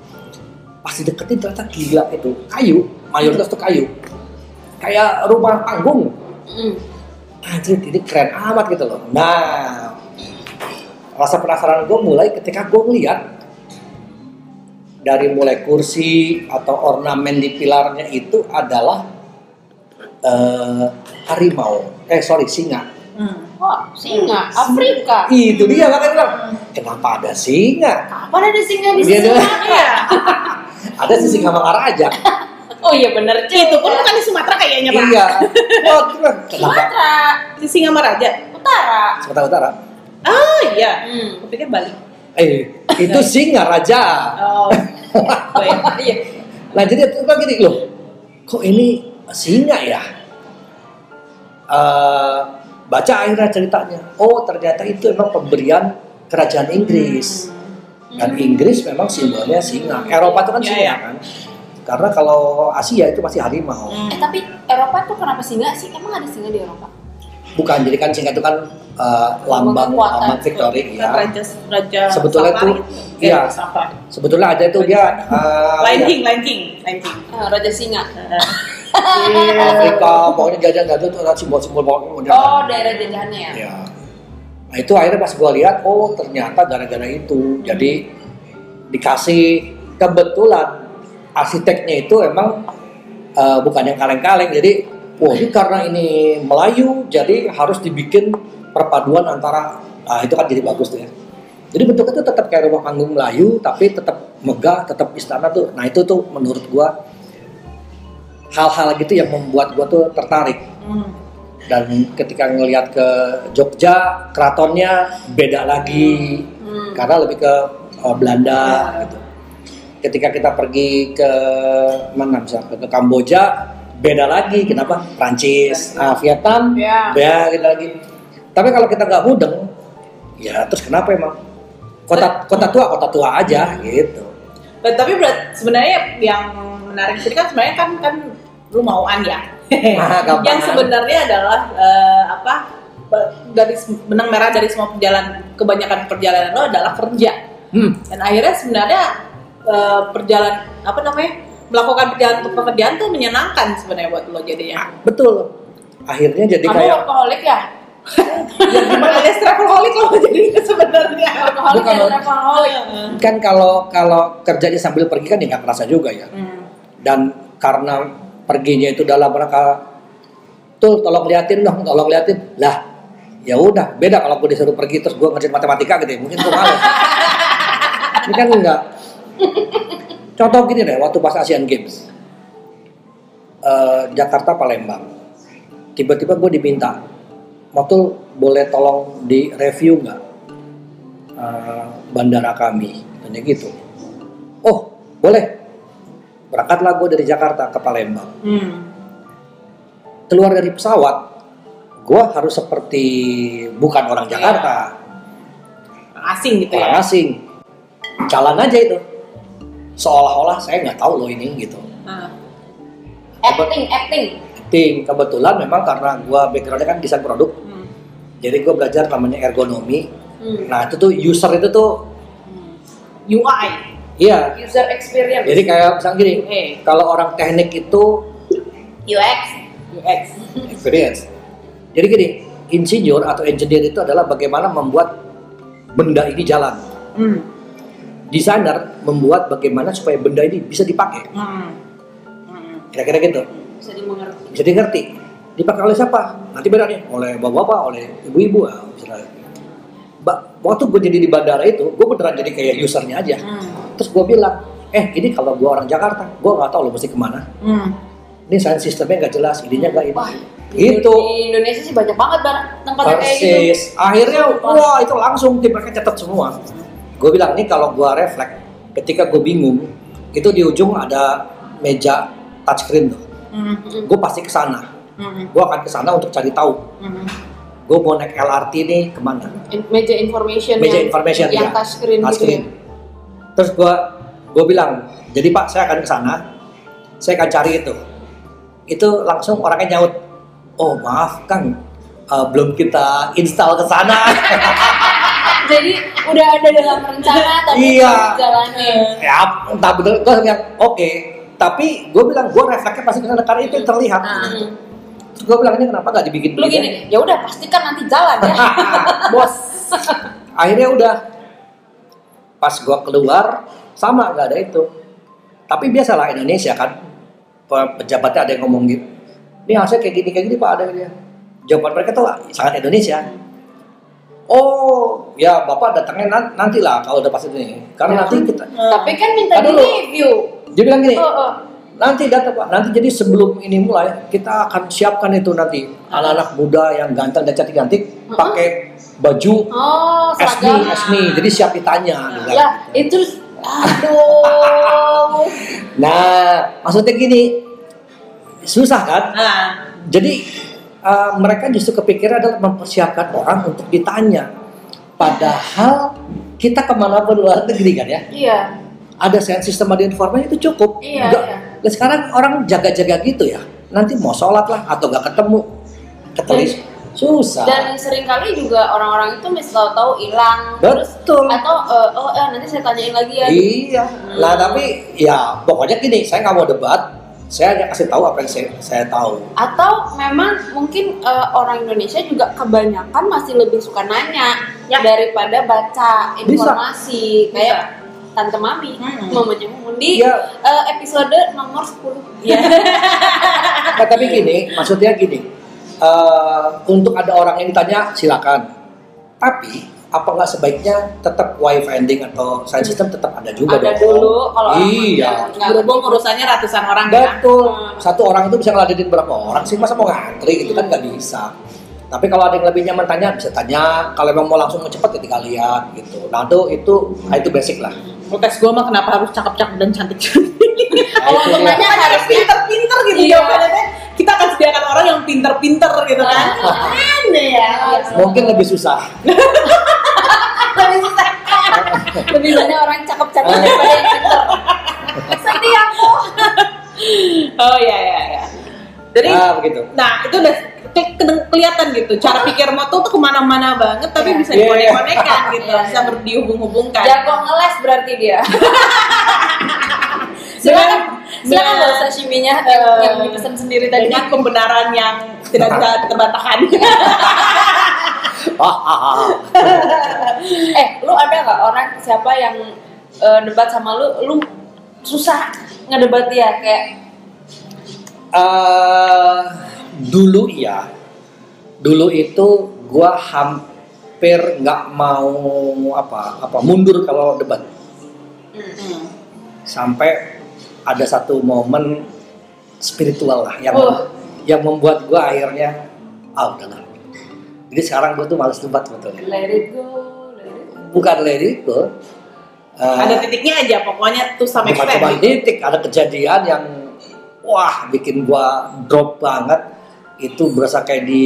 pas dideketin ternyata gila itu kayu mayoritas tuh kayu kayak rumah panggung Hmm. anjir ini keren amat gitu loh nah rasa penasaran gue mulai ketika gue ngeliat dari mulai kursi atau ornamen di pilarnya itu adalah eh, harimau eh sorry singa Hmm. Wah, singa Afrika. itu dia makanya bilang kenapa ada singa Kapan ada singa di Sumatera? Iya. ada si singa Mangaraja Oh iya juga. Itu pun bukan di Sumatera kayaknya, Pak. iya oh, kenapa Sumatera Di Singamaraja. Utara. Sumatera Utara Ah, iya. Hmm. Aku pikir Bali. Eh itu singa raja Oh. Oh, iya. Iya. Nah jadi itu kan gini loh, kok ini singa ya? Eh, baca akhirnya ceritanya, oh ternyata itu emang pemberian kerajaan Inggris. Dan Inggris memang simbolnya singa. Eropa itu kan Iya, singa iya. kan? Karena kalau Asia itu masih harimau. Hmm. Eh tapi Eropa tuh kenapa singa sih? Emang ada singa di Eropa? Bukan, jadi kan singa itu kan eh, lambang lambang victory ya. Raja Raja Sebetulnya gitu. iya. Sebetulnya ada itu dia eh, Lion King, Lion King, Lion King. Eh, Raja singa. Iya. Afrika, pokoknya jajah itu ada simbol-simbol pokoknya udah. Oh daerah jajahannya ya. Ya. Nah itu akhirnya pas gue lihat, oh ternyata gara-gara itu, jadi dikasih kebetulan arsiteknya itu emang eh, bukan yang kaleng-kaleng, jadi wah ini karena ini Melayu, jadi harus dibikin perpaduan antara, ah itu kan jadi bagus tuh ya. Jadi bentuknya tuh tetap kayak rumah panggung Melayu, tapi tetap megah, tetap istana tuh. Nah itu tuh menurut gue hal-hal gitu yang membuat gue tuh tertarik Hmm. dan ketika ngelihat ke Jogja keratonnya beda lagi Hmm. karena lebih ke uh, Belanda gitu. Ketika kita pergi ke mana misalnya ke Kamboja beda lagi kenapa? Prancis, ah, Vietnam, Ya. beda lagi. Tapi kalau kita nggak mudeng, ya terus kenapa emang? Kota kota tua kota tua aja gitu. But, tapi berat, sebenarnya yang menarik sini kan sebenarnya kan kan lu mauan ya. Ah, yang sebenarnya adalah eh, apa garis benang merah dari semua perjalanan kebanyakan perjalanan lo adalah kerja Hmm. dan akhirnya sebenarnya eh, perjalanan apa namanya melakukan untuk pekerjaan tuh menyenangkan sebenarnya buat lo jadinya. Betul. Akhirnya jadi Kamu kayak workaholic ya? Ya gimana alias travelholic lo jadinya sebenarnya. Workaholic Bang. travelholic. kan kalau kalau kerjanya sambil pergi kan ya nggak kerasa juga ya. Hmm. dan karena perginya itu dalam rangka tuh tolong liatin dong tolong liatin lah ya udah beda kalau gue disuruh pergi terus gue ngerjain matematika gitu ya mungkin gue malu ini kan enggak contoh gini deh waktu pas Asian Games Eh, Jakarta Palembang. Tiba-tiba gue diminta mau tuh boleh tolong di review nggak eh, bandara kami? Tanya gitu. Oh boleh. Berangkatlah gue dari Jakarta ke Palembang. Hmm. keluar dari pesawat gue harus seperti bukan orang Iya. Jakarta. Asing gitu orang ya. asing. Jalan aja itu seolah-olah saya nggak tahu loh ini gitu. Nah, acting acting. Ting, kebetulan memang karena gua backgroundnya kan desain produk. Hmm, jadi gua belajar namanya ergonomi. Hmm. nah itu tuh user itu tuh hmm. UI. iya. User experience. Jadi kayak misalnya gini Eh, kalau orang teknik itu UX UX. experience. Jadi gini insinyur atau engineer itu adalah bagaimana membuat benda ini jalan. Hmm. Desainer membuat bagaimana supaya benda ini bisa dipakai. Hmm. Hmm. kira-kira gitu. Bisa dimengerti. Bisa dimengerti. Dipakai oleh siapa? Nanti beda nih. Oleh bapak-bapak oleh ibu-ibu ah, misalnya. Ba- waktu gue jadi di bandara itu gue beneran jadi kayak usernya aja. Hmm. terus gue bilang eh ini kalau gue orang Jakarta gue nggak tahu lo mesti ke mana. Hmm. ini saya sistemnya nggak jelas ininya nggak ini. Wah, gitu. di Indonesia sih banyak banget tempat kayak gitu. Akhirnya wah itu langsung tim mereka catat semua gue bilang nih kalau gue refleks ketika gue bingung itu di ujung ada meja touchscreen tuh Hmm. gue pasti ke sana Hmm. gue akan ke sana untuk cari tahu Hmm. gue mau naik LRT nih ke mana In- meja information meja yang, information yang ya touchscreen gitu touchscreen. ya. terus gue gue bilang jadi pak saya akan ke sana saya akan cari itu itu langsung orangnya nyaut oh maaf kang eh, belum kita install ke sana jadi udah ada dalam rencana tapi Iya. dijalanin ya entah betul gue bilang oke. Tapi gue bilang gue refleksnya pasti ke sana karena itu yang terlihat. Terus gue bilang ini kenapa nggak dibikin lu gini ya udah pastikan nanti jalan ya. Bos. akhirnya udah. Pas gua keluar sama nggak ada itu. Tapi biasalah Indonesia kan pe- pejabatnya ada yang ngomong gitu. Ini hasilnya kayak gini kayak gini pak ada dia. Jawaban mereka tuh sangat Indonesia oh ya bapak datangnya nan- nanti lah kalau udah pas ini. Karena Ya. nanti kita tapi kan minta di review dia bilang gini oh, oh. nanti datang pak. Nanti jadi sebelum ini mulai kita akan siapkan itu nanti. Anak-anak muda yang ganteng dan cantik-cantik pakai baju oh esmi esmi jadi siap ditanya ya gitu. itu aduh. Nah, maksudnya gini, susah kan? Nah, Jadi uh, mereka justru kepikiran adalah mempersiapkan orang untuk ditanya. Padahal kita ke mana pun luar negeri kan ya, iya ada sound system ada informasi itu cukup. Iya, Nggak- iya. Nah, sekarang orang jaga-jaga gitu ya. Nanti mau sholat lah atau nggak ketemu, ketelis susah. dan sering kali juga orang-orang itu misal tahu hilang terus Betul. atau eh, oh eh, nanti saya tanyain lagi ya Iya. Lah tapi ya pokoknya gini, saya nggak mau debat. Saya hanya kasih tahu apa yang saya, saya tahu. atau memang mungkin eh, orang Indonesia juga kebanyakan masih lebih suka nanya Ya. daripada baca informasi kayak tante mami Hmm. mamanya Mumun di Iya. eh, episode nomor 10 ya. Nah, tapi gini, maksudnya gini, eh, untuk ada orang yang ditanya silakan. Tapi apa nggak sebaiknya tetap wifi ending atau sound system tetap ada juga ada dong? dulu kalau Iya. Berhubung urusannya ratusan orang ya. Betul. Satu orang itu bisa ngeladenin berapa orang sih? Masa mau ngantri gitu kan nggak bisa. Tapi kalau ada yang lebih nyaman tanya bisa tanya. Kalau emang mau langsung mau cepet ya tinggal lihat gitu. Nah itu itu nah, itu basic lah. Protes gue mah kenapa harus cakep-cakep dan cantik-cantik? Kalau itu untuk nanya harus pinter-pinter gitu Iya. jawabannya. Kita akan sediakan orang yang pinter-pinter gitu kan. Aneh ya. Mungkin lebih susah. lebih susah lebih banyak orang cakep-cakep daripada yang pinter sedih aku Oh iya iya iya. Jadi Nah begitu. Nah, itu udah ke- ke- kelihatan gitu. Cara pikir moto tuh ke mana-mana banget, tapi Iya. bisa Iya, iya. dikonek-konekkan gitu, Iya, bisa berdihubung-hubungkan. jago ngeles berarti dia silakan silakan bawa sashiminya yang, Eh, yang dipesan sendiri tadi dengan pembenaran yang tidak bisa terbantahkan. Ah, ah, ah. eh lu ada nggak orang siapa yang eh, debat sama lu lu susah ngedebat dia kayak Eh, dulu iya. Dulu itu gua hampir nggak mau apa apa mundur kalau debat. Hmm. Sampai ada satu momen spiritual lah yang Oh. yang membuat gua akhirnya ah udahlah. Jadi sekarang gua tuh males debat sebetulnya. let it go let it go Bukan lady itu. Ada titiknya aja, pokoknya tuh sama bukan cuma titik, ada kejadian yang wah bikin gua drop banget. Itu berasa kayak di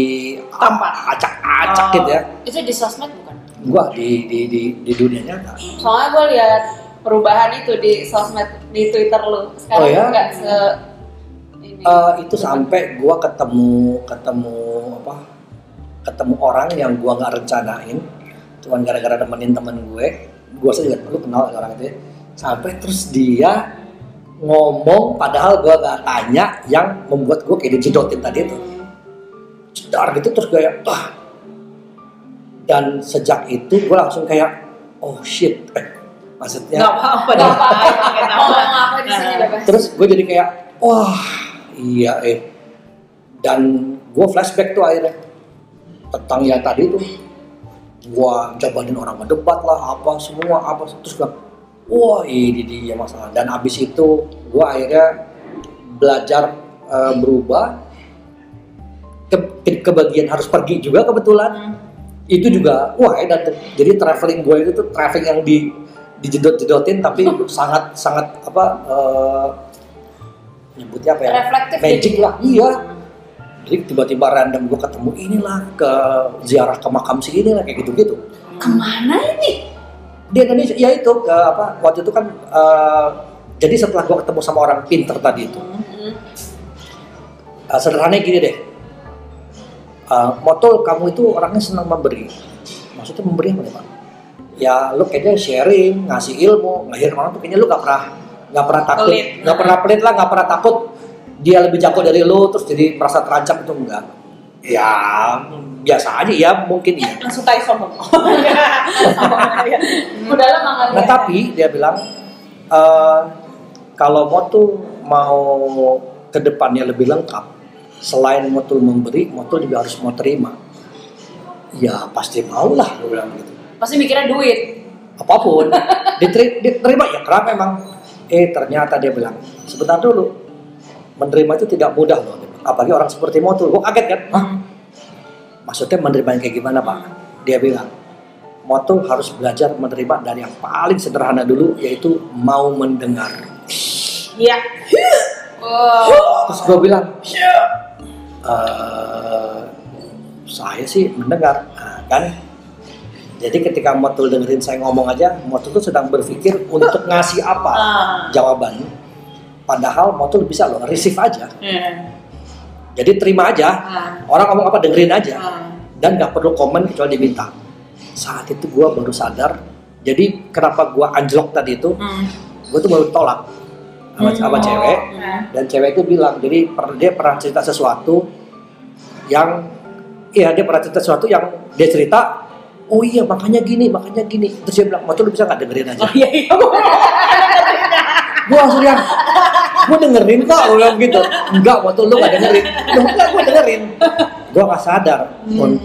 Tampar. acak-acak Oh. gitu ya. itu di sosmed bukan gua di di di, di dunia nyata soalnya gue lihat perubahan itu di sosmed di Twitter lu. Sekarang Oh, ya? nggak se ini. Eh, itu sampai gua ketemu ketemu apa? Ketemu orang yang gua nggak rencanain. Cuman gara-gara nemenin temen gue gua sih lu kenal orang itu ya. sampai terus dia ngomong padahal gua nggak tanya yang membuat gua kayak dijedotin tadi itu. Cedar gitu terus kayak ah dan sejak itu gua langsung kayak oh shit. Eh, maksudnya Nggak apa-apa Nggak apa-apa. Apa di sini bebas terus gue jadi kayak wah iya eh. Dan gue flashback tuh akhirnya. Tentang yang tadi tuh gua jabanin orang ngedebat lah apa semua apa terus gue wah ini dia masalah. Dan abis itu gua akhirnya belajar eh, berubah. Ke, ke, ke bagian harus pergi juga kebetulan. Hmm. itu juga wah edan tuh. Jadi traveling gue itu tuh traveling yang di dijedot-jedotin tapi sangat sangat apa eh, nyebutnya apa ya? Reflektif magic lah. Iya. Jadi tiba-tiba random gue ketemu inilah ke ziarah ke makam si ini lah kayak gitu-gitu. Ke mana ini? Di Indonesia ya itu ke apa waktu itu kan eh, jadi setelah gue ketemu sama orang pinter tadi itu. Eh, sederhananya gini deh. Eh, Motol kamu itu orangnya senang memberi. Maksudnya memberi apa nih pak ya lu kayaknya sharing ngasih ilmu ngajarin orang tuh kayaknya lu gak pernah nggak pernah takut Pelit. nggak pernah pelit lah nggak pernah takut dia lebih jago dari lu terus jadi merasa terancam itu enggak ya biasa aja ya mungkin ya Langsung tai sombong. udah lama nggak Nah tapi dia bilang eh, kalau mau tuh mau ke depannya lebih lengkap, selain motul memberi, motul juga harus mau terima. Ya pasti mau lah, gue bilang gitu. Pasti mikirnya duit Apa pun, diteri- diterima ya kenapa memang. Eh ternyata dia bilang, sebentar dulu, menerima itu tidak mudah loh. Apalagi orang seperti motul, gue kaget kan. Hah? Maksudnya menerima yang kayak gimana pak? Dia bilang, motul harus belajar menerima dari yang paling sederhana dulu, yaitu mau mendengar. Iya. wow Terus gue bilang, "Eh, saya sih mendengar, Nah, kan? Jadi ketika motul dengerin saya ngomong aja, motul tuh sedang berpikir untuk ngasih apa Ah. jawaban. Padahal motul bisa loh, receive aja. Iya. Jadi terima aja, Ah. orang ngomong apa dengerin aja. Ah. dan nggak perlu komen kecuali diminta. Saat itu gue baru sadar. Jadi kenapa gue anjlok tadi itu, Hmm. gue tuh baru tolak sama, sama Hmm. cewek. Hmm. Dan cewek itu bilang, jadi per- dia pernah cerita sesuatu yang, iya dia pernah cerita sesuatu yang dia cerita. Oh iya makanya gini, makanya gini. Terus dia bilang, tuh lu bisa nggak dengerin aja? Oh iya iya. gue langsung yang, gue dengerin kok, gue bilang gitu. Enggak, mau tuh lu nggak dengerin. Loh, enggak, gue dengerin. Gue nggak sadar. Hmm.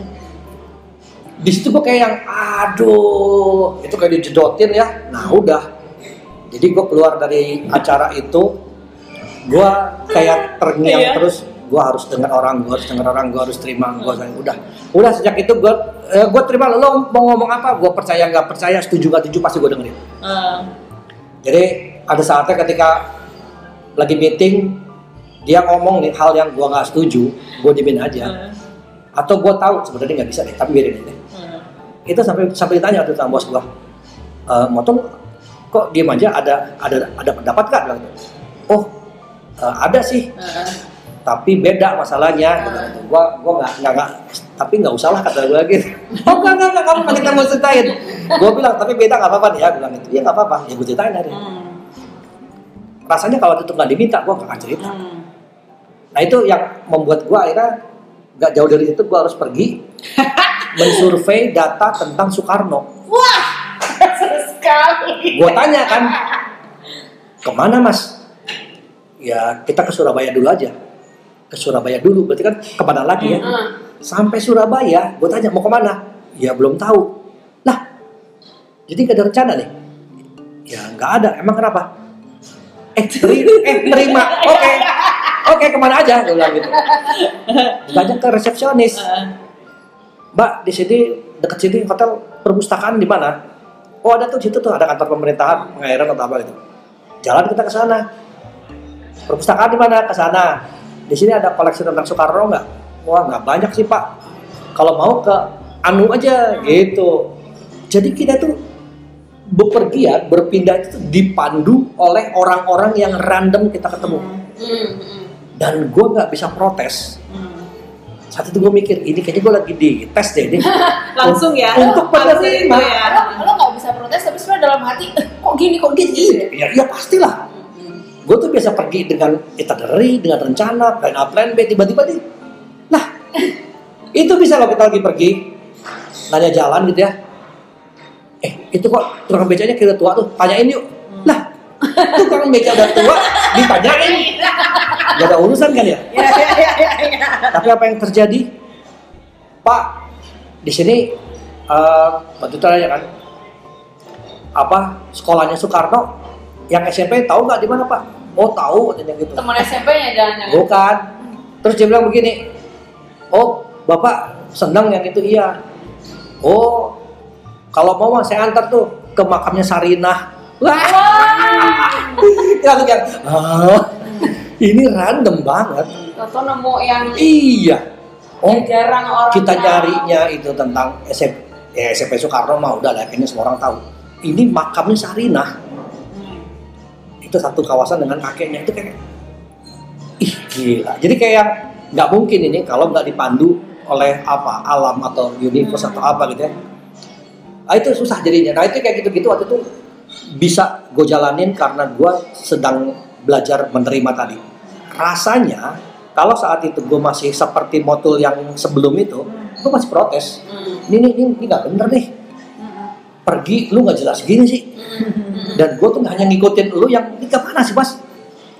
di situ gue kayak yang aduh itu kayak dijedotin ya nah udah jadi gue keluar dari acara itu gue kayak terngiang Iya. terus gue harus dengar orang gue harus dengar orang gue harus terima gue udah udah sejak itu gue eh, gue terima lo mau ngomong apa gue percaya nggak percaya setuju nggak setuju pasti gue dengerin Ah. jadi ada saatnya ketika lagi meeting dia ngomong nih hal yang gue nggak setuju gue diemin aja Ah. atau gue tahu sebenarnya nggak bisa deh tapi biarin aja Ah. itu sampai sampai ditanya tuh sama bos gua e, motor kok diem aja ada ada ada pendapat gak gitu. oh eh, ada sih Ah. Tapi beda masalahnya gitu. Gua gua nggak nggak nggak tapi nggak usah lah kata gua gitu oh nggak nggak nggak kamu kita mau ceritain gua bilang tapi beda nggak apa-apa nih ya bilang gitu ya nggak apa-apa ya gua ceritain hari Hmm. rasanya kalau itu nggak diminta gua nggak akan cerita Hmm. nah itu yang membuat gua akhirnya nggak jauh dari itu gua harus pergi mensurvei data tentang Soekarno Wah, seru sekali. Gua tanya kan, ke mana mas? Ya kita ke Surabaya dulu aja. Ke Surabaya dulu, berarti kan ke mana lagi ya? Hmm. Sampai Surabaya, gue tanya mau ke mana? Ya belum tahu. Nah, jadi gak ada rencana nih? Ya nggak ada. Emang kenapa? Eh, teri eh terima. Oke, oke ke mana aja? Gue bilang gitu. Ditanya ke resepsionis. Mbak, di sini dekat sini hotel perpustakaan di mana? Oh ada tuh situ tuh ada kantor pemerintahan pengairan atau apa gitu. Jalan kita ke sana. Perpustakaan di mana? Ke sana. Di sini ada koleksi tentang Soekarno nggak? Wah nggak banyak sih pak. Kalau mau ke Anu aja gitu. Jadi kita tuh bepergian berpindah itu dipandu oleh orang-orang yang random kita ketemu Hmm, hmm. dan gue nggak bisa protes Hmm. saat itu gue mikir ini kayaknya gue lagi di tes deh ini Langsung ya. Untuk penerima. ya. Lo lo nggak bisa protes tapi sebenarnya dalam hati "Eh, kok gini kok gitu gitu ya. ya, ya pastilah Hmm. Gue tuh biasa pergi dengan itinerary dengan rencana plan A plan B tiba-tiba nih nah itu bisa loh kita lagi pergi nanya jalan gitu ya. Eh itu kok tukang becanya kira tua tuh? Tanyain yuk. Lah tukang beca udah tua ditanyain. Gak ada urusan kan ya? Ya, ya, ya, ya, ya. tapi apa yang terjadi? Pak di sini eh waktu itu tanya kan. Apa sekolahnya Soekarno? Yang SMP tahu nggak di mana pak oh tahu katanya gitu. Teman SMP-nya jangan-jangan. bukan. Terus dia bilang begini oh bapak senang yang itu iya. Oh kalau mau mah saya antar tuh ke makamnya Sarinah. Wah. Tuh kan "Ah, ini random banget. Toto nemu yang iya. Oh yang jarang orang kita nyarinya itu tentang SMP ya SMP Soekarno mah udah lah kayaknya semua orang tahu. Ini makamnya Sarinah itu satu kawasan dengan kakeknya. Itu kayak ih gila. Jadi kayak nggak mungkin ini kalau nggak dipandu oleh apa alam atau universe atau apa gitu ya. Nah, itu susah jadinya. Nah itu kayak gitu-gitu waktu itu bisa gue jalanin karena gue sedang belajar menerima tadi. Rasanya kalau saat itu gue masih seperti motul yang sebelum itu gue masih protes. Hmm. ini ini ini ini nggak bener nih pergi lu nggak jelas gini sih. Hmm. dan gue tuh nggak hanya ngikutin lu yang ini ke mana sih mas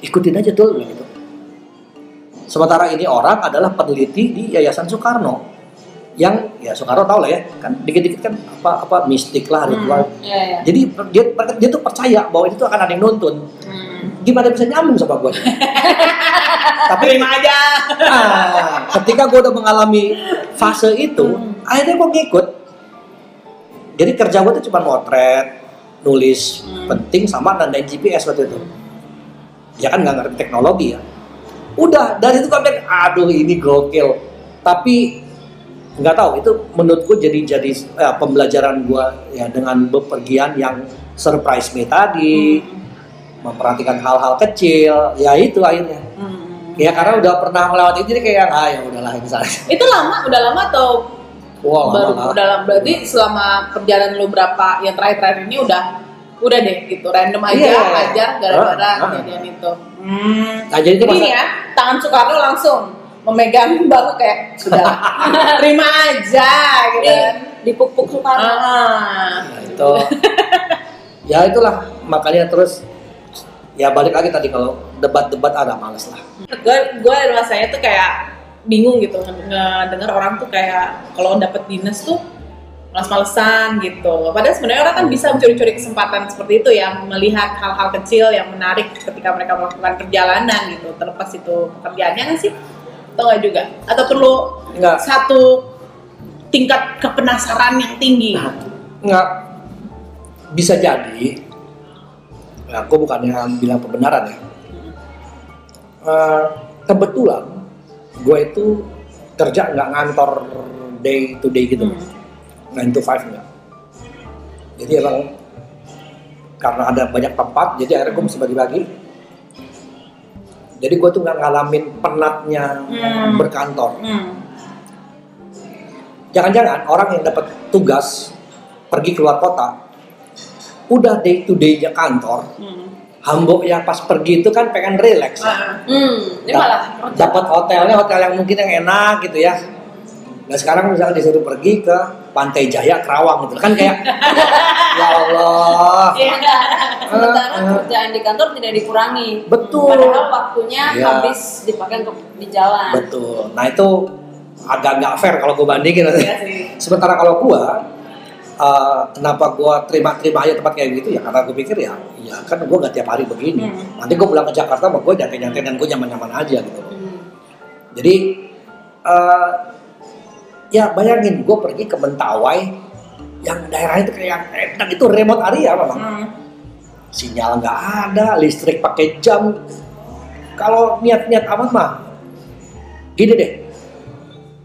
ikutin aja tuh gitu. Sementara ini orang adalah peneliti di Yayasan Soekarno. Yang ya Soekarno tau lah ya kan dikit-dikit kan apa apa mistik lah ritual. Iya, iya. jadi dia dia tuh percaya bahwa itu akan ada yang nonton Hmm. gimana bisa nyambung sama gue tapi Terima aja. ah, ketika gue udah mengalami fase itu akhirnya gue ngikut jadi kerja gue tuh cuma motret nulis Hmm. penting sama nandain GPS waktu itu. Ya kan nggak ngerti teknologi ya. Udah dari itu gue bilang aduh ini gokil. Tapi nggak tahu itu menurutku jadi jadi eh, pembelajaran gue ya dengan bepergian yang surprise me tadi memperhatikan hal-hal kecil ya itu akhirnya. Hmm. ya karena udah pernah melewati jadi kayak ah ya udahlah misalnya. Itu lama, udah lama atau wah baru lama lama? Berarti selama perjalanan lu berapa yang terakhir-terakhir ini udah udah deh gitu random aja Iya. ajar gara-gara Ah, ah. kejadian itu. Hmm. nah jadi itu Jadi masa- ya tangan Soekarno langsung memegang bahu kayak sudah terima aja gitu Di, kan. dipupuk Soekarno. Ah. Nah, itu ya itulah makanya terus ya balik lagi tadi kalau debat-debat ada males lah gue gue rasanya tuh kayak bingung gitu. Ngedenger orang tuh kayak kalau dapet dinas tuh males-malesan gitu. Padahal sebenarnya orang kan bisa mencuri-curi kesempatan seperti itu ya melihat hal-hal kecil yang menarik ketika mereka melakukan perjalanan gitu. Terlepas itu pekerjaannya kan sih? Atau enggak juga? Atau perlu Enggak. satu tingkat kepenasaran yang tinggi? Nggak. Bisa jadi aku bukannya bilang kebenaran ya. Eh, kebetulan gue itu kerja nggak ngantor day to day gitu Hmm. 9 to 5 enggak jadi emang karena ada banyak tempat jadi akhirnya gue mesti bagi-bagi jadi gue tuh nggak ngalamin penatnya Hmm. berkantor Hmm. jangan-jangan orang yang dapat tugas pergi keluar kota udah day to day-nya kantor Hmm. Hambok ya pas pergi itu kan pengen relax ya. Ah. Hmm, malah dapat hotelnya hotel yang mungkin yang enak gitu ya nah sekarang misalnya disuruh pergi ke Pantai Jaya Kerawang gitu kan kayak ya Allah Iya. sementara Eh, eh. kerjaan di kantor tidak dikurangi. Betul. Padahal waktunya Iya. habis dipakai untuk di jalan. betul nah itu agak nggak fair kalau gue bandingin sih. sementara kalau gue uh, kenapa gue terima-terima aja tempat kayak gitu? Ya karena gue pikir ya ya kan gue gak tiap hari begini. Hmm. nanti gue pulang ke Jakarta gue nyantai-nyantai dan gue nyaman-nyaman aja gitu. Hmm. Jadi eh, ya bayangin gue pergi ke Mentawai yang daerah itu kayak enak itu remote area memang. Hmm. sinyal nggak ada listrik pakai jam. Kalau niat-niat amat mah gini deh.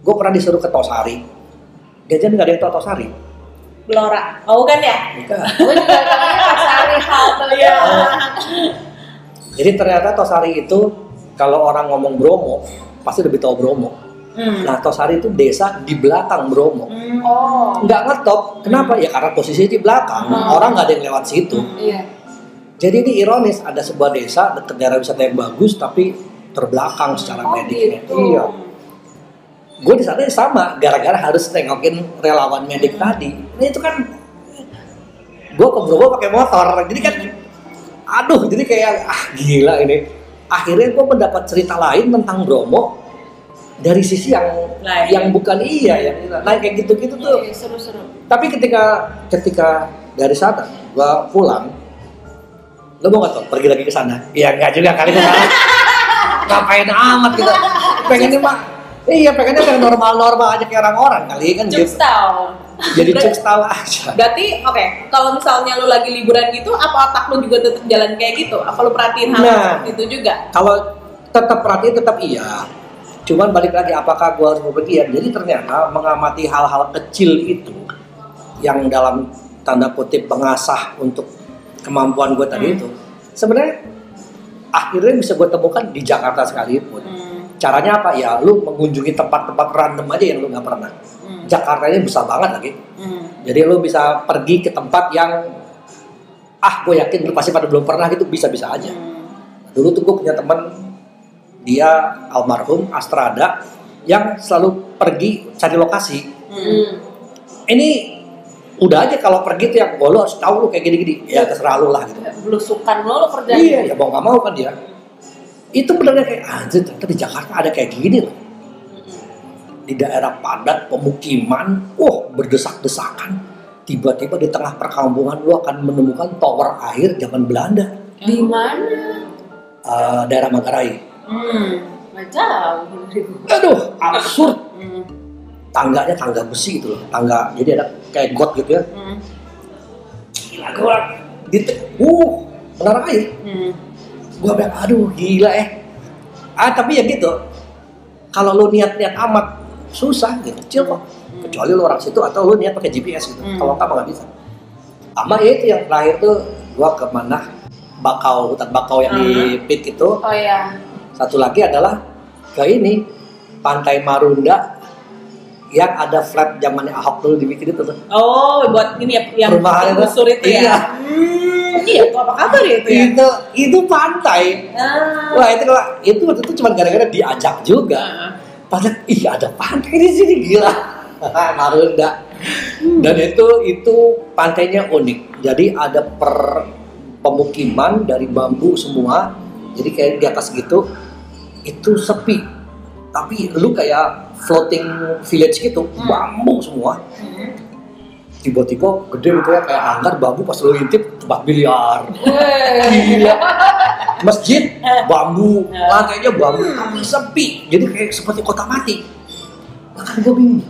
Gue pernah disuruh ke Tosari. Jajan nggak ada yang tahu Tosari Blora. Oh kan ya? Bukan. Gue juga kadang Iya. Jadi ternyata Tosari itu kalau orang ngomong Bromo pasti lebih tahu Bromo. Hmm. Nah Tosari itu desa di belakang Bromo. Hmm. Oh. Nggak ngetop, kenapa? Ya karena posisi di belakang, Hmm. orang nggak ada yang lewat situ. Iya. Jadi ini ironis, ada sebuah desa dekat daerah wisata yang bagus tapi terbelakang secara Oh, mediknya. gitu. Iya. Gue di sana sama, gara-gara harus nengokin relawan medik tadi. Nah itu kan, gue ke Bromo pakai motor, jadi kan, aduh, jadi kayak ah gila ini. Akhirnya gue mendapat cerita lain tentang Bromo dari sisi yang Lain. yang bukan iya, yang nah kayak gitu-gitu tuh. Iya, seru-seru. Tapi ketika ketika dari sana gua pulang, lo mau nggak tuh pergi lagi ke sana? Iya nggak juga kali ngapain amat gitu. Pengennya mah iya pengennya yang normal-normal aja kayak orang-orang kali kan Cuk gitu. Jadi cek aja. Berarti oke, kalau misalnya lu lagi liburan gitu, apa otak lu juga tetap jalan kayak gitu? Apa lu perhatiin hal Nah. seperti itu juga? Kalau tetap perhatiin tetap iya. Cuman balik lagi apakah gua harus bepergian? Jadi ternyata mengamati hal-hal kecil itu yang dalam tanda kutip pengasah untuk kemampuan gue tadi Hmm. itu sebenarnya akhirnya bisa gue temukan di Jakarta sekalipun. Hmm. Caranya apa? Ya lu mengunjungi tempat-tempat random aja yang lu nggak pernah. Hmm. Jakarta ini besar banget lagi. Hmm. Jadi lu bisa pergi ke tempat yang ah gue yakin lu pasti pada belum pernah gitu bisa-bisa aja. Hmm. Dulu tuh gue punya temen dia almarhum Astrada yang selalu pergi cari lokasi. Hmm. Ini udah aja kalau pergi tuh yang oh, lu harus tahu lu kayak gini-gini. Ya terserah lu lah gitu. Belusukan lo lo kerjaan. Iya, ya mau nggak mau kan dia. Itu benernya kayak anjir ternyata di Jakarta ada kayak gini loh. Di daerah padat pemukiman, wah berdesak-desakan. Tiba-tiba di tengah perkampungan lu akan menemukan tower air zaman Belanda, Di mana? Eh, daerah Manggarai. Hmm. Jauh gua. Aduh, absurd. Hmm. Tangganya tangga besi gitu loh, tangga. Jadi ada kayak got gitu ya. Hmm. Gila gue di uh menara air. Hmm. Gua bilang aduh gila eh. Ah tapi ya gitu. Kalau lu niat-niat amat susah gitu, kecil kok. Kecuali lu orang situ atau lu niat pakai GPS gitu. Hmm. Kalau enggak nggak bisa. Sama ya itu yang terakhir tuh gua ke mana? Bakau, hutan bakau yang di pit itu. Oh iya. Satu lagi adalah ke ini Pantai Marunda yang ada flat zamannya Ahok dulu dibikin itu tuh. Oh, buat ini ya yang Perumahan itu. itu Iya. ya. Hmm, iya, itu apa kabar ya itu ya? Itu itu pantai. Ah. Wah itu kalau itu waktu itu cuma gara-gara diajak juga. Ah. Padahal ih ada pantai di sini gila. Marunda. Dan itu itu pantainya unik. Jadi ada per pemukiman dari bambu semua. Jadi kayak di atas gitu itu sepi. Tapi lu kayak floating village gitu, Hmm. bambu semua. Hmm. Tiba-tiba gede gitu ya kayak hanggar bambu pas lu intip tempat biliar. Gila. Masjid bambu, Eh. lantainya bambu, tapi sepi. Jadi kayak seperti kota mati. Makanya gue bingung.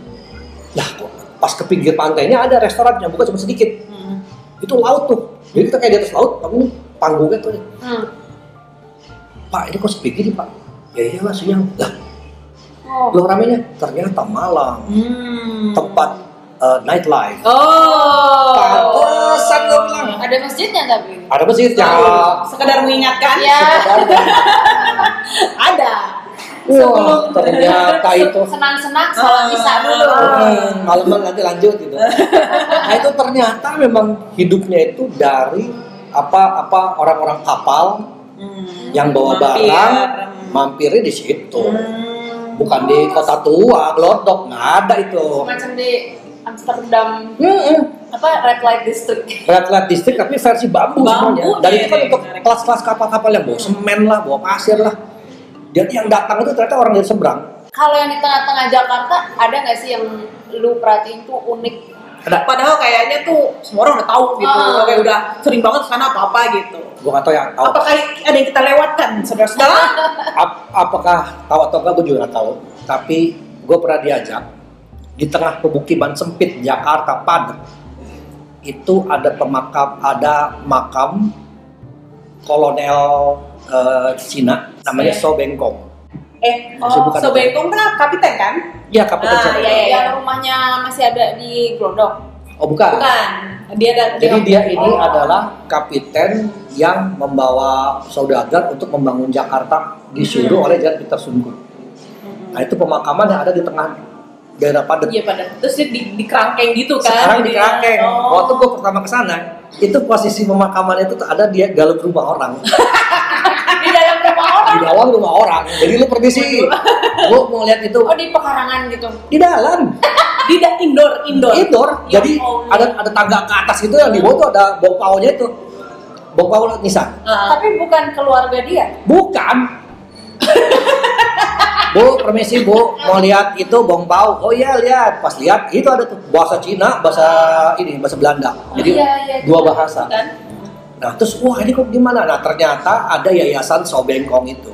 Lah kok pas ke pinggir pantainya ada restoran yang buka cuma sedikit. Hmm. Itu laut tuh. Jadi kita kayak di atas laut, tapi panggungnya tuh. Hmm. Pak, ini kok sepi gini pak? Ya iyalah siang. Lah, Oh. lo ramenya ternyata malam. Hmm. Tempat uh, nightlife. Oh. Pantesan gue bilang. Ada masjidnya tapi. Ada masjid ya. Sekedar mengingatkan. Iya. Ada. Wah, ternyata itu Senang-senang sholat isya Ah. dulu. Hmm, malaman nanti lanjut gitu. Nah itu ternyata memang hidupnya itu dari apa apa orang-orang kapal Hmm. yang bawa Mampir. barang mampirnya di situ, Hmm. bukan di kota tua, glodok nggak ada itu. Macam di Amsterdam Hmm, apa red light district. Red Light District tapi versi bambu, Bambu, semuanya. Dan iya, itu kan iya, untuk kelas-kelas kapal-kapal yang bawa semen lah, bawa pasir lah. Jadi yang datang itu ternyata orang dari seberang. Kalau yang di tengah-tengah Jakarta ada nggak sih yang lu perhatiin tuh unik? Ada, Padahal kayaknya tuh semua orang udah tahu gitu. Ah. Kayak udah sering banget ke sana apa-apa gitu. gua nggak tahu yang tahu. Apakah ada yang kita lewatkan, saudara-saudara? Ap- apakah tahu atau enggak gue juga nggak tahu tapi gue pernah diajak di tengah pemukiman sempit Jakarta padat itu ada pemakam ada makam kolonel eh, Cina namanya Iya. So Bengkong eh, oh, bukan Sobengkong kan kapiten kan? ya kapten Ah, iya, iya. Yang rumahnya masih ada di Glodok. oh bukan Bukan. Dia ada Jadi dia ini Oh. adalah kapiten yang membawa saudagar untuk membangun Jakarta disuruh oleh Jan Peter Sungguh. Nah itu pemakaman yang ada di tengah daerah padat. Iya pada. Terus dia di, di kerangkeng gitu kan? Sekarang di Kerangkeng. Oh. Waktu gue pertama ke sana, itu posisi pemakaman itu tuh ada di dalam rumah orang, di dalam rumah orang di dalam rumah orang. Jadi lu permisi, lu mau lihat itu oh di pekarangan gitu di dalam Di da- indoor, indoor. indoor. Ya Jadi Allah. ada ada tangga ke atas itu yang di bawah tuh ada bong paunya itu, bong pau nisan. Ah. tapi bukan keluarga dia Bukan. Bu, permisi Bu, mau lihat itu bong pau. Oh iya lihat, pas lihat itu ada tuh bahasa Cina, bahasa ini bahasa Belanda. Jadi Iya, iya, dua bahasa. kan? Nah terus wah ini kok gimana? Nah ternyata ada yayasan Sobengkong itu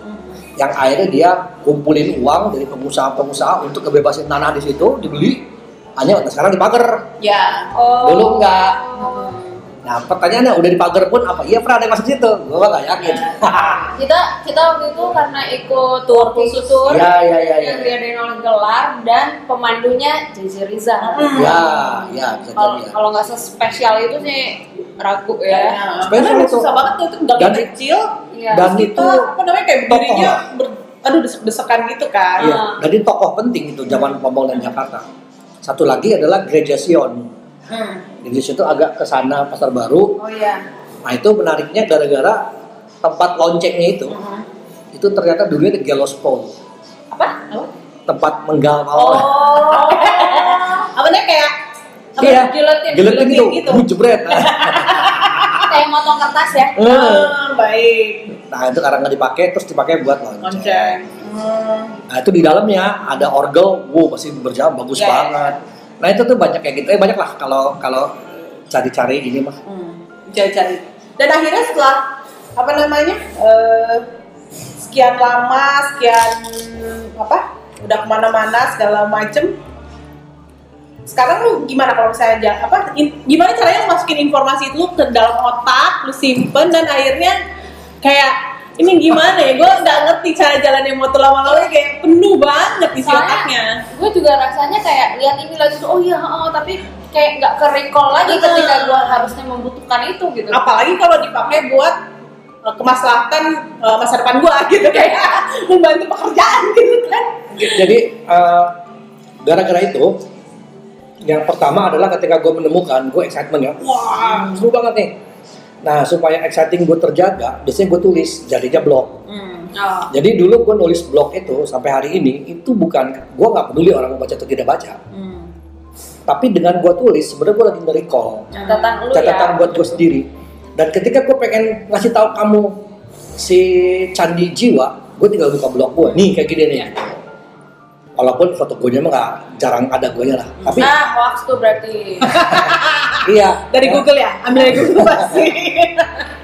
yang akhirnya dia kumpulin uang dari pengusaha-pengusaha untuk kebebasan tanah di situ dibeli. Hanya nah, sekarang dipager. Ya. oh Dulu enggak. Nah pertanyaannya udah dipager pun apa? Iya pernah ada yang masuk situ? Gua nggak yakin. kita kita waktu itu karena ikut tour khusus tour Iya iya iya. iya. yang diadain oleh gelar dan pemandunya JJ Rizal Ya, ya bisa kalau jadi ya. kalau nggak sespesial itu sih ragu ya Spesial Karena itu. susah banget tuh itu gang Dan- kecil. Iya. Dan Kita itu apa namanya kayak berdirinya ber, aduh desek-desekan gitu kan. Iya, jadi tokoh penting itu zaman pembangunan Jakarta. Satu lagi adalah Gereja Sion. Hmm. Sion itu agak ke sana Pasar Baru. Oh iya. Nah itu menariknya gara-gara tempat loncengnya itu, Mhm. itu ternyata dulunya di Gallows Pole, Apa? Apa? tempat menggal Oh. mawar. apa namanya kayak apa, Iya, giletin, Giletin itu, gitu. bu jebret. kayak motong kertas ya Eh. Ah, baik. nah itu karena nggak dipakai, terus dipakai buat lonceng. Lonceng. Hmm. Nah itu di dalamnya ada orgel, wow masih berjalan bagus Ya, ya, banget. Nah itu tuh banyak kayak gitu, eh banyak lah kalau kalau cari-cari ini mah. Hmm. Cari-cari. Dan akhirnya setelah apa namanya eh, sekian lama, sekian apa, udah ke mana-mana segala macem. Sekarang lu gimana kalau misalnya apa in- gimana caranya masukin informasi itu ke dalam otak, lu simpen dan akhirnya kayak ini gimana ya? Gue nggak ngerti cara jalannya motor lama-lama kayak penuh banget isi otaknya. gue juga rasanya kayak lihat ini lagi tuh oh iya oh, tapi kayak nggak ke recall lagi Iya. ketika gue harusnya membutuhkan itu gitu apalagi kalau dipakai buat uh, kemaslahatan uh, masa depan gua gitu kayak membantu pekerjaan gitu kan Jadi eh, gara-gara itu, yang pertama adalah ketika gue menemukan, gue excitement ya, wah seru banget nih. Nah supaya exciting gue terjaga, biasanya gue tulis jadinya blog. oh. Jadi dulu gue nulis blog itu sampai hari ini itu bukan gue nggak peduli orang mau baca atau tidak baca. Tapi dengan gue tulis sebenarnya gue lagi nge-recall catatan lu catatan ya buat gue sendiri. Dan ketika gue pengen ngasih tahu kamu si candi jiwa, gue tinggal buka blog gue. Nih kayak gini nih. Walaupun foto gue mah nggak jarang ada gue lah. Tapi ah hoax tuh berarti iya. dari Google ya ambil dari Google pasti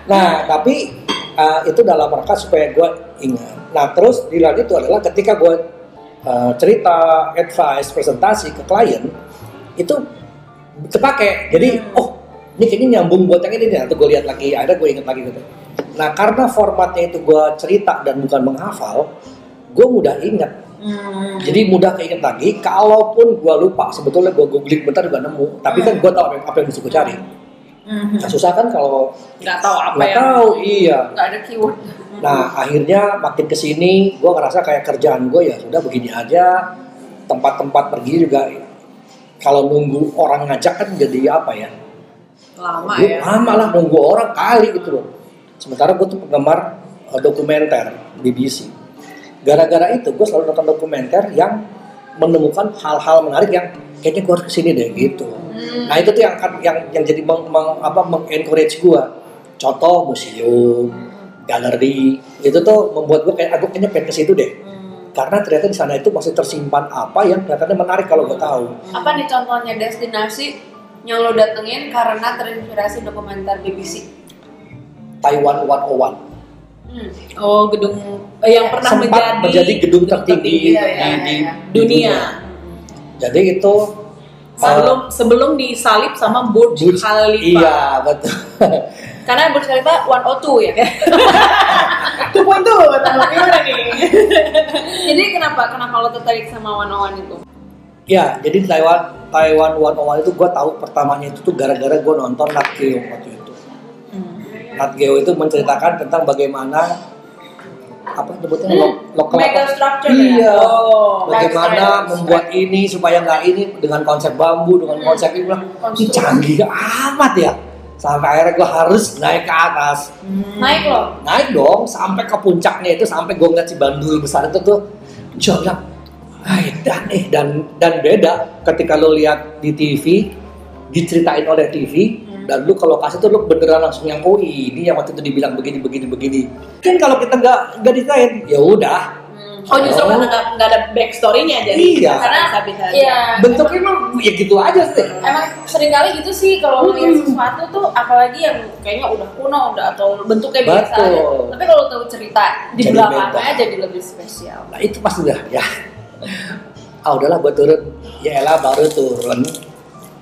Nah, tapi uh, itu dalam rangka supaya gue ingat. Nah, terus di lain itu adalah ketika gue uh, cerita, advice, presentasi ke klien, itu kepake. Jadi, oh, ini kayaknya nyambung buat yang ini nih. Atau gue lihat lagi, ada gue ingat lagi gitu. Nah, karena formatnya itu gue cerita dan bukan menghafal, gue mudah ingat. Jadi mudah keinget lagi. Kalaupun gue lupa, sebetulnya gue googling bentar juga nemu. Tapi kan gue tahu apa yang, apa yang mesti gue cari. Nah, susah kan kalau nggak tahu apa nggak yang tahu, iya. nggak ada keyword Nah, akhirnya makin ke sini, gue ngerasa kayak kerjaan gue ya sudah begini aja. Tempat-tempat pergi juga, kalau nunggu orang ngajak kan jadi apa ya? lama Gua ya Lama lah nunggu orang kali gitu loh. Sementara gue tuh penggemar eh, dokumenter BBC. Gara-gara itu gue selalu nonton dokumenter yang menemukan hal-hal menarik yang kayaknya gue harus ke sini deh gitu. Nah itu tuh yang akan- yang yang jadi meng, meng- apa mengencourage gue. Contoh museum, galeri, itu tuh membuat gue kayak aku kayaknya pengen ke situ deh. Karena ternyata di sana itu masih tersimpan apa yang kelihatannya menarik kalau gue tahu. apa nih contohnya destinasi yang lo datengin karena terinspirasi dokumenter BBC Taiwan 101 hmm. oh gedung eh, yang pernah sempat menjadi, menjadi gedung tertinggi iya, iya, di, iya, di iya. dunia Jadi itu sebelum sebelum disalib sama Burj, Burj- Khalifa Iya betul. karena Burj Khalifa 102 ya itu poin tuh teman gimana nih jadi kenapa kenapa lo tertarik sama one on one itu Ya, jadi Taiwan Taiwan One on One itu gue tahu pertamanya itu tuh gara-gara gue nonton Nat Geo waktu itu. Hmm. Nat Geo itu menceritakan tentang bagaimana apa nyebutnya Hmm, lo- lokal apa? structure Iya. ya. Oh, Bagaimana membuat ini supaya nggak ini dengan konsep bambu dengan Hmm. konsep ini bilang ini canggih amat ya. Sampai akhirnya gue harus naik ke atas. naik loh. Naik dong sampai ke puncaknya itu sampai gue ngeliat si bandul besar itu tuh. Gue bilang, "Ah, dan eh dan dan beda ketika lo lihat di TV diceritain oleh TV dan lu kalau kasih tuh lu beneran langsung yang oh ini yang waktu itu dibilang begini begini begini kan kalau kita nggak nggak diceritain ya udah Oh justru Oh. karena nggak nggak ada backstory-nya jadi Iya. karena bisa bisa Iya. bentuknya emang ya gitu aja sih Emang sering kali gitu sih kalau ngeliat Hmm. sesuatu tuh apalagi yang kayaknya udah kuno udah atau bentuknya biasa Betul. aja. Tapi kalau tahu cerita di Jadi belakangnya jadi lebih spesial. nah itu pasti udah ya ah udahlah buat turun ya elah baru turun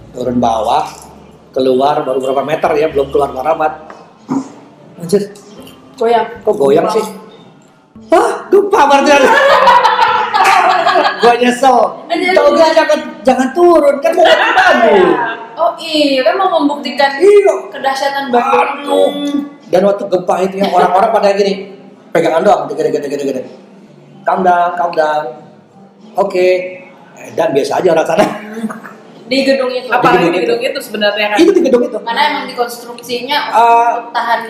turun bawah keluar baru berapa meter ya belum keluar marabat anjir Goyang. kok goyang sih Hah, gempa berarti ada. gua nyesel. Tahu gak jangan jangan turun kan mau ke Bandung. Oh iya kan mau membuktikan Iya. kedahsyatan. Aduh. Dan waktu gempa itu ya orang-orang pada gini pegangan doang gede gede gede gede. Calm down, calm down. Oke. Eh, Dan biasa aja orang sana. Di gedung itu. apalagi Di di gedung gedung itu sebenarnya kan itu di gedung itu. Karena emang dikonstruksinya Ah. untuk tahan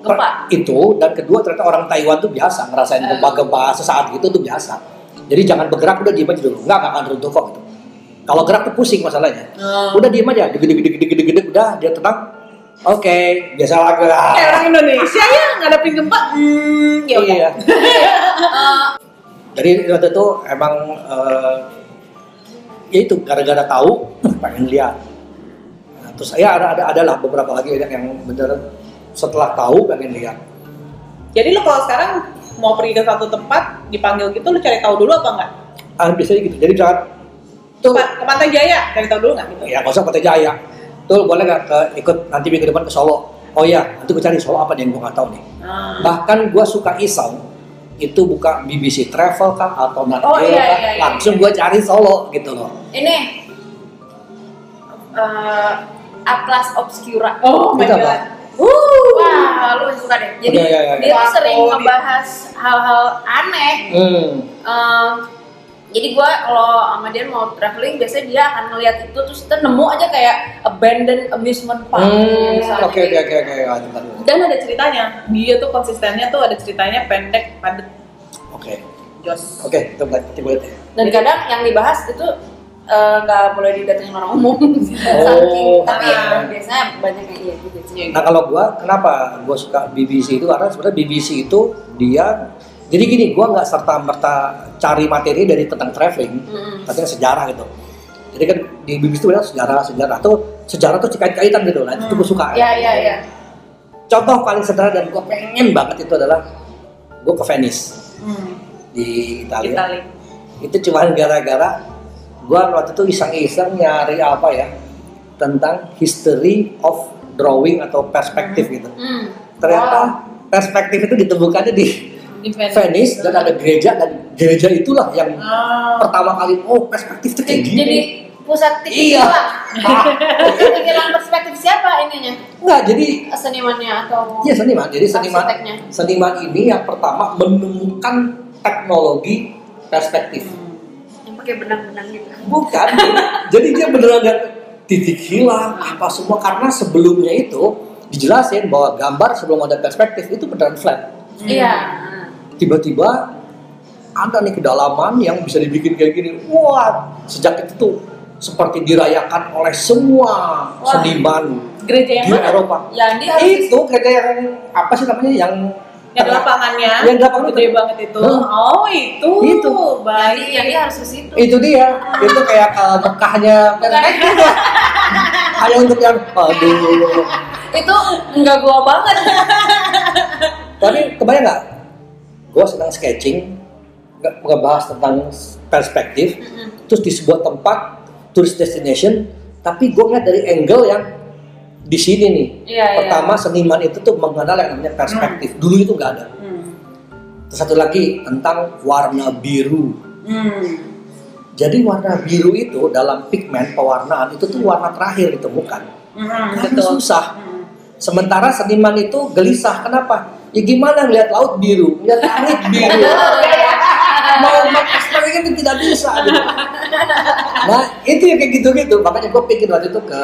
gempa. Itu dan kedua ternyata orang Taiwan tuh biasa ngerasain Eh. gempa-gempa sesaat gitu tuh biasa. Jadi jangan bergerak udah diem aja dulu. Enggak enggak akan runtuh kok gitu. Kalau gerak tuh pusing masalahnya. Hmm. Udah diem aja, gede gede gede gede gede udah dia tenang. Oke, biasa lagi lah. kayak orang Indonesia ya ngadepin gempa hmm ya udah Iya. Eh, Jadi waktu itu emang eh, ya itu gara-gara tahu pengen lihat. Nah, terus ya ada ada adalah beberapa lagi yang yang bener setelah tahu pengen lihat. jadi lo kalau sekarang mau pergi ke satu tempat dipanggil gitu lo cari tahu dulu apa enggak Ah, biasanya gitu. Jadi jangan tuh ke Pantai Jaya cari tahu dulu nggak gitu ya nggak usah Kota Jaya. Tuh boleh nggak ke ikut nanti minggu depan ke Solo? Oh iya, nanti gue cari Solo apa nih yang gue nggak tahu nih. Ah. Bahkan gue suka iseng itu buka BBC Travel kah atau Nat Oh, iya, kah, iya, iya, langsung iya. gue cari Solo gitu loh. ini eh, Atlas Obscura. oh my apa? god Wah, lu suka deh. Jadi Iya, iya, iya. dia tuh sering ngebahas hal-hal aneh. Hmm. Eh, jadi gua kalau sama dia mau traveling biasanya dia akan ngeliat itu terus kita nemu aja kayak abandoned amusement park Hmm, misalnya. oke oke oke oke dan ada ceritanya dia tuh konsistennya tuh ada ceritanya pendek padat Oke. jos Oke, kita lihat ya. Dan kadang yang dibahas itu eh, nggak boleh didatengin orang umum. Saking, tapi ya, biasanya banyak yang iya sih. Nah kalau gua kenapa gua suka BBC itu karena sebenarnya BBC itu dia jadi gini gua nggak serta merta cari materi dari tentang traveling, Mm-mm. tapi sejarah gitu. Jadi kan di BBC itu bilang sejarah sejarah tuh sejarah tuh kait-kaitan gitu lah itu gua suka. Ya ya ya. Contoh paling sederhana dan gua pengen banget itu adalah gua ke Venice hmm. di Italia. Itali Itu cuma gara-gara gua waktu itu iseng-iseng nyari apa ya tentang history of drawing atau perspektif gitu. Hmm. ternyata perspektif itu ditemukannya di di Venice, Venice dan ada gereja dan gereja itulah yang Ah. pertama kali oh perspektif kayak Jadi, gini. jadi pusat titik Iya. Ah, hilang perspektif siapa ininya? enggak jadi Senimannya atau ya seniman. Jadi seniman seniman ini yang pertama menemukan teknologi perspektif. Yang pakai benang-benang gitu. bukan. Jadi dia beneran lihat titik hilang apa semua. Karena sebelumnya itu dijelasin bahwa gambar sebelum ada perspektif itu beneran flat. Iya. Tiba-tiba ada nih kedalaman yang bisa dibikin kayak gini. Wah, sejak itu tuh seperti dirayakan oleh semua Wah. seniman gereja yang di mana Eropa. Ya, dia harus Itu kayak yang apa sih namanya yang yang lapangannya Yang di lapangan gede itu. banget itu Hah? oh itu Itu. baik Jadi yang dia harus ke situ. itu dia itu kayak uh, Mekahnya hanya untuk yang aduh Itu enggak gua banget. tapi kebayang nggak gue senang sketching ngebahas tentang perspektif terus di sebuah tempat tourist destination tapi gue ngeliat dari angle yang di sini nih Iya, iya. pertama seniman itu tuh mengenal yang namanya perspektif dulu itu nggak ada hmm. terus satu lagi tentang warna biru Hmm. Jadi warna biru itu dalam pigmen pewarnaan itu tuh warna terakhir ditemukan. Hmm, Karena betul. susah. Hmm. Sementara seniman itu gelisah. Kenapa? Ya gimana ngeliat laut biru, ngeliat langit biru. Mau mengekspresikan itu tidak bisa. Gitu. Nah itu yang kayak gitu-gitu. Makanya gue pikir waktu itu ke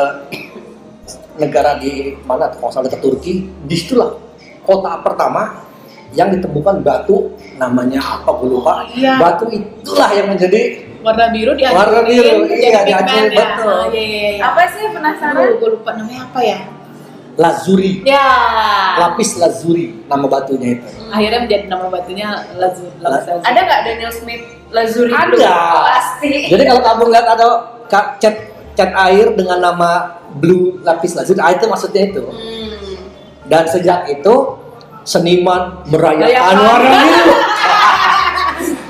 negara di mana? Kalau salah ke Turki. Di situlah kota pertama yang ditemukan batu namanya apa gue lupa. Iya. Batu itulah yang menjadi warna biru di Warna biru, iya, pigmen ya. betul. Iya iya iya. Apa sih penasaran? Gue lupa namanya apa ya? Lazuri, Ya. lapis lazuri nama batunya itu. Akhirnya menjadi nama batunya Lazur. La- Ada nggak Daniel Smith Lazuri Ada. dulu? Pasti. Jadi kalau kamu lihat ada cat cat air dengan nama blue lapis lazuli, ah, itu maksudnya itu. Hmm. Dan sejak itu seniman merayakan biru.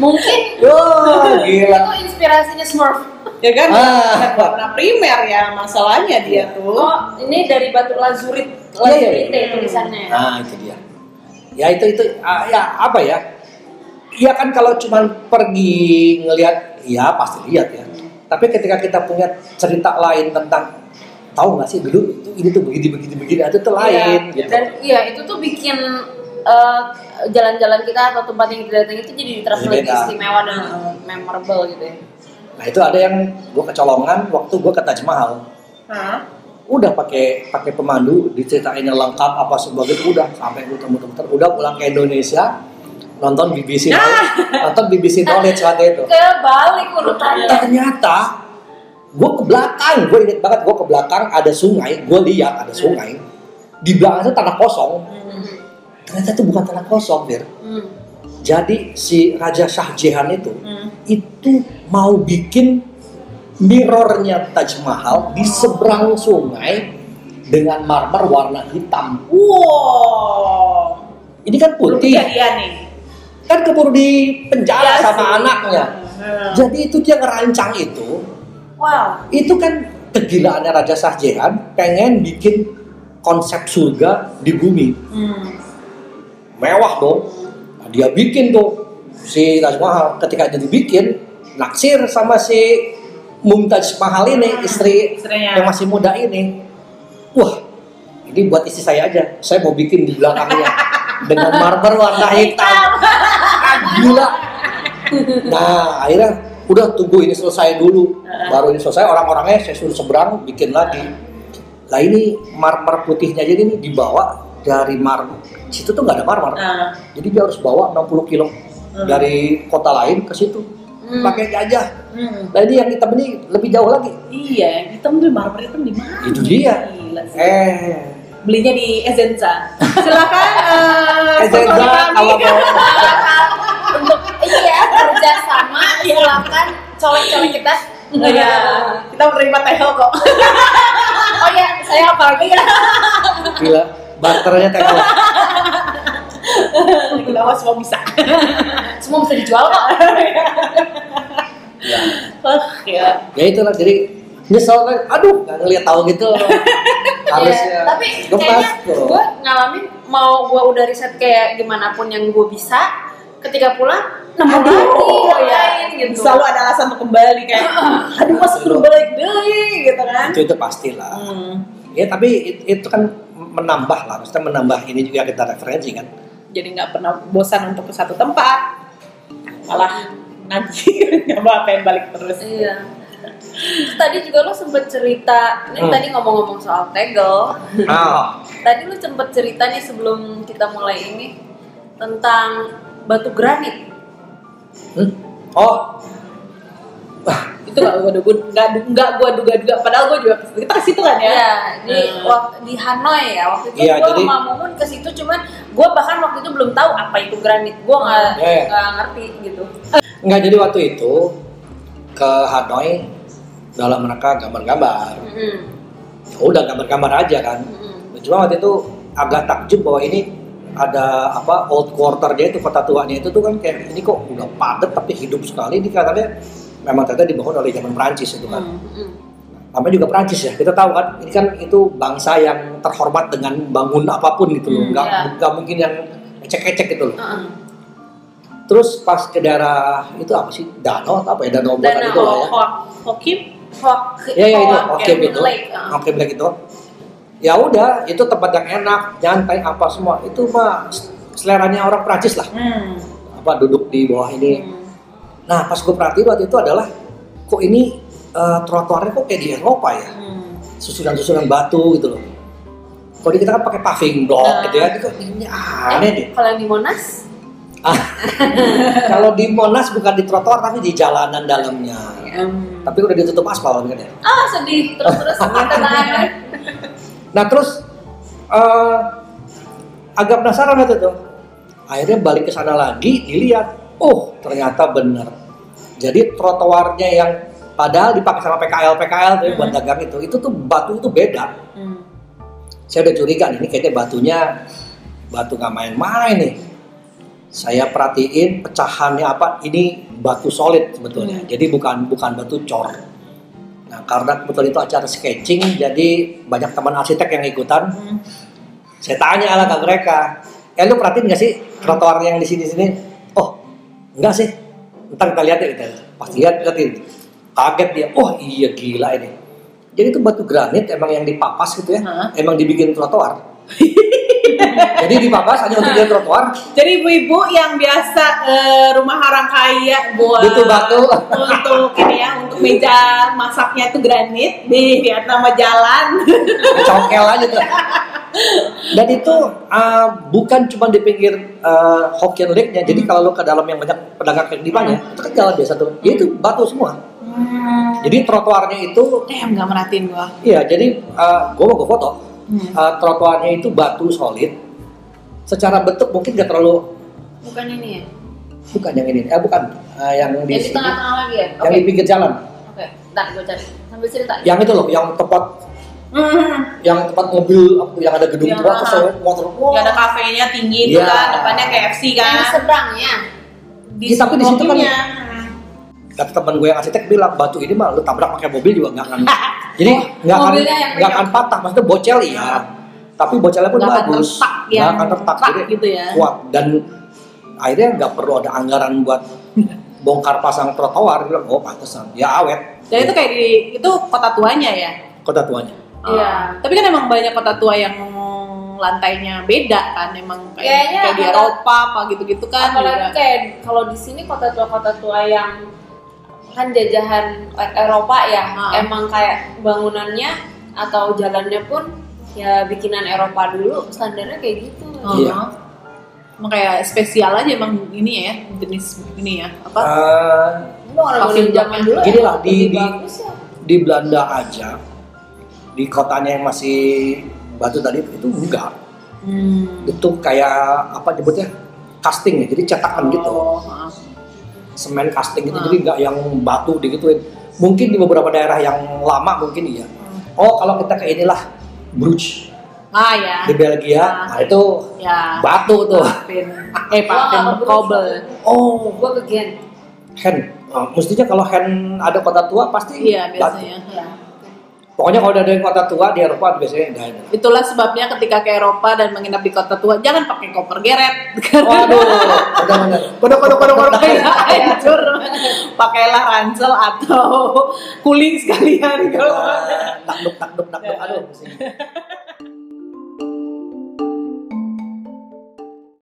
Mungkin Wah, gila. itu inspirasinya Smurf. Ya kan? Ah. Warna primer ya masalahnya dia tuh. Oh, ini dari batu lazurit, Iya, iya, lazurite iya. tulisannya. Nah, itu dia. Ya itu itu ah, ya apa ya? Iya kan kalau cuman pergi ngelihat ya pasti lihat ya. Tapi ketika kita punya cerita lain tentang tahu nggak sih dulu itu ini tuh begini begini begini itu tuh lain gitu. Dan iya itu tuh bikin eh, jalan-jalan kita atau tempat yang kita datangi itu jadi terasa lebih istimewa dan memorable gitu ya. Nah itu ada yang gue kecolongan waktu gue ke Taj Mahal. Hah? Udah pakai pakai pemandu diceritain yang lengkap apa sebagainya udah sampai gue muter-muter udah pulang ke Indonesia nonton BBC Knowledge, nonton BBC Knowledge waktu itu. Kebalik urutannya. Ternyata gue ke belakang, gue inget banget gue ke belakang ada sungai, gue lihat ada sungai di belakang itu tanah kosong. Hmm. Ternyata itu bukan tanah kosong, Fir. Hmm. Jadi si Raja Shah Jahan itu Hmm. itu mau bikin mirrornya Taj Mahal di seberang sungai dengan marmer warna hitam. Wow. Ini kan putih, kejadian nih. kan keburu di penjara Iya sama sih. anaknya. Hmm. Jadi itu dia ngerancang itu, Wow. itu kan kegilaannya Raja Shah Jahan pengen bikin konsep surga di bumi. Hmm. Mewah dong. Dia bikin tuh si Taj Mahal. Ketika dia dibikin, naksir sama si Mumtaz Mahal ini, istri Istrinya. yang masih muda ini. Wah, ini buat istri saya aja. Saya mau bikin di belakangnya dengan marmer warna hitam. Ah, Gila. Nah, akhirnya udah tunggu ini selesai dulu. Baru ini selesai orang-orangnya saya suruh seberang bikin lagi. Lah ini marmer putihnya jadi ini dibawa dari marmer. Situ tuh nggak ada marmer. Nah. Jadi dia harus bawa 60 kilo Hmm. dari kota lain ke situ. Hmm. Pakai gajah. Hmm. Nah ini yang hitam ini lebih jauh lagi. Iya, yang hitam tuh marmer hitam di mana? Itu dia. Gila sih. Eh, Belinya di Ezenza. Silakan eh, Ezenza kalau mau Untuk iya kerja sama silakan colek-colek kita. Iya, kita menerima tehel kok. Oh ya, saya apalagi ya. gila, barternya teko. kita mah semua bisa. Semua bisa dijual kok. Ya. Oh, ya. ya itulah jadi nyesel kan, aduh nggak ngeliat tahu gitu. Harusnya Iya, tapi tuh. gue ngalamin mau gue udah riset kayak gimana pun yang gue bisa ketika pulang nemu Aduh, lagi oh, yang ya. lain gitu Selalu ada alasan untuk kembali kayak, aduh masuk dulu balik deh gitu kan. itu itu pastilah. Hmm. Ya tapi it- itu kan menambah lah, maksudnya menambah ini juga kita referensi kan. Jadi nggak pernah bosan untuk ke satu tempat. Malah nanti nyoba pengen balik terus. iya Terus tadi juga lo sempet cerita ini Hmm. tadi ngomong-ngomong soal tegel Ah, tadi lo sempet cerita nih sebelum kita mulai ini tentang batu granit hmm? oh, Itu nggak gua duga, nggak nggak gua duga-duga. Padahal gua juga kita ke situ kan ya. Iya, di Hmm. di Hanoi ya waktu itu Iya, gue jadi- sama Mumun ke situ cuman gue bahkan waktu itu belum tahu apa itu granit gue nggak Iya, iya. nggak ngerti gitu nggak jadi waktu itu ke Hanoi dalam rangka gambar-gambar. Ya Udah gambar-gambar aja kan. Mm-mm. Cuma waktu itu agak takjub bahwa ini ada apa old quarternya itu kota tuanya itu tuh kan kayak ini kok udah padat tapi hidup sekali ini katanya memang ternyata dibangun oleh zaman Prancis itu kan. Mm-mm. Namanya juga Prancis ya. Kita tahu kan ini kan itu bangsa yang terhormat dengan bangun apa pun gitu loh. Hmm, Nggak iya. nggak mungkin yang ecek-ecek gitu loh. Uh-uh. Terus pas ke daerah itu apa sih? Danau atau apa ya? Danau Botan Danau, itu lah ya. Hok, Hokim, Hok, Iya iya itu, Hok oke itu. Lake. Oke Black itu. Ya udah, itu tempat yang enak, nyantai apa semua. Itu mah seleranya orang Prancis lah. hmm. Apa duduk di bawah ini. Hmm. Nah, pas gue perhatiin waktu itu adalah kok ini eh, trotoarnya kok kayak di Eropa ya. Hmm. Susunan-susunan batu gitu loh. Kalau di kita kan pakai paving block Nah. gitu ya, itu kok ini aneh deh. Eh, kalau yang di Monas, Kalau di Monas bukan di trotoar tapi di jalanan dalamnya. Hmm. Tapi udah ditutup aspal kan ya. ah sedih terus terus. Nah terus eh, agak penasaran waktu itu. Akhirnya balik ke sana lagi, dilihat, oh ternyata bener. Jadi trotoarnya yang padahal dipakai sama PKL PKL tuh buat dagang itu, itu tuh batu itu beda. Hmm. Saya udah curiga nih, ini kayaknya batunya batu nggak main-main nih. Saya perhatiin pecahannya apa, ini batu solid sebetulnya. Jadi bukan bukan batu cor. Nah karena kebetulan itu acara sketching, jadi banyak teman arsitek yang ikutan. Hmm. Saya tanya lah ke mereka, eh lu perhatiin nggak sih trotoar yang di sini-sini? Oh, enggak sih. Ntar kita lihat ya kita. Pas lihat liatin. Kaget dia, oh iya gila ini. Jadi itu batu granit emang yang dipapas gitu ya, Hah? emang dibikin trotoar. Jadi dipapas hanya untuk jadi trotoar, Jadi ibu-ibu yang biasa eh, rumah orang kaya buat Butuh batu. untuk ini ya untuk meja masaknya itu granit di lihat nama jalan. cokel aja tuh. Dan itu uh, bukan cuma di pinggir uh, Hokkien Lake-nya. Jadi kalau lo ke dalam yang banyak pedagang kaki lima itu kan jalan biasa tuh. Ya itu batu semua. Hmm. Jadi trotoarnya itu Damn nggak merhatiin gua. Iya, jadi uh, gue mau gue foto. Hmm. Uh, trotoarnya itu batu solid. Secara bentuk mungkin gak terlalu Bukan ini ya? bukan yang ini, eh bukan uh, yang di Yang di tengah-tengah lagi ya? yang di pinggir jalan. Oke, ntar gue cari sambil cerita. Yang itu loh, yang tempat Hmm. yang tempat mobil yang ada gedung Yang- tua terus ada motor. Wah. Nggak ada kafenya tinggi itu Iya. kan, depannya KFC Yang kan. di seberangnya. Iya, tapi di situ kan-. Kata teman gue yang arsitek bilang batu ini mah lu tabrak pakai mobil juga nggak akan. jadi nggak akan yang nggak akan patah, maksudnya bocel iya. Tapi bocelnya pun Nggak akan bagus. Nggak yang akan retak, retak jadi gitu ya. kuat dan akhirnya nggak perlu ada anggaran buat bongkar pasang trotoar bilang oh pantesan ya awet Dan itu kayak di itu kota tuanya ya. kota tuanya Iya. Tapi kan emang banyak kota tua yang lantainya beda kan, emang kayak, Kayaknya kayak di Eropa apa gitu-gitu kan. Apalagi juga. kayak kalau di sini kota tua-kota tua yang kan jajahan Eropa ya, Ah. emang kayak bangunannya atau jalannya pun ya bikinan Eropa dulu standarnya kayak gitu. Oh, Iya. Emang kayak spesial aja emang ini ya jenis ini ya apa? Eh, Bangunan Paving zaman dulu Gini emang lah, di- di- bagus ya. di Belanda aja di kotanya yang masih batu tadi itu enggak Hmm. itu kayak apa nyebutnya casting ya jadi cetakan gitu Oh, ah. semen casting gitu Ah. jadi nggak yang batu digituin mungkin di beberapa daerah yang lama mungkin iya oh kalau kita ke inilah Bruges Ah ya. di Belgia Ah. nah itu Ya. batu tuh. Eh, ke cobble. oh Gua ke Gen. hand Ah, mestinya kalau hand ada kota tua pasti Iya, batu. biasanya. Ya. Pokoknya kalau ada yang kota tua di Eropa biasanya ada ada Itulah sebabnya ketika ke Eropa dan menginap di kota tua, jangan pakai koper geret. Waduh, benar-benar. Kodok, kodok, kodok, kodok. Hancur. Pakailah ransel atau kuling sekalian kalau Takduk, takduk, takduk. Aduh.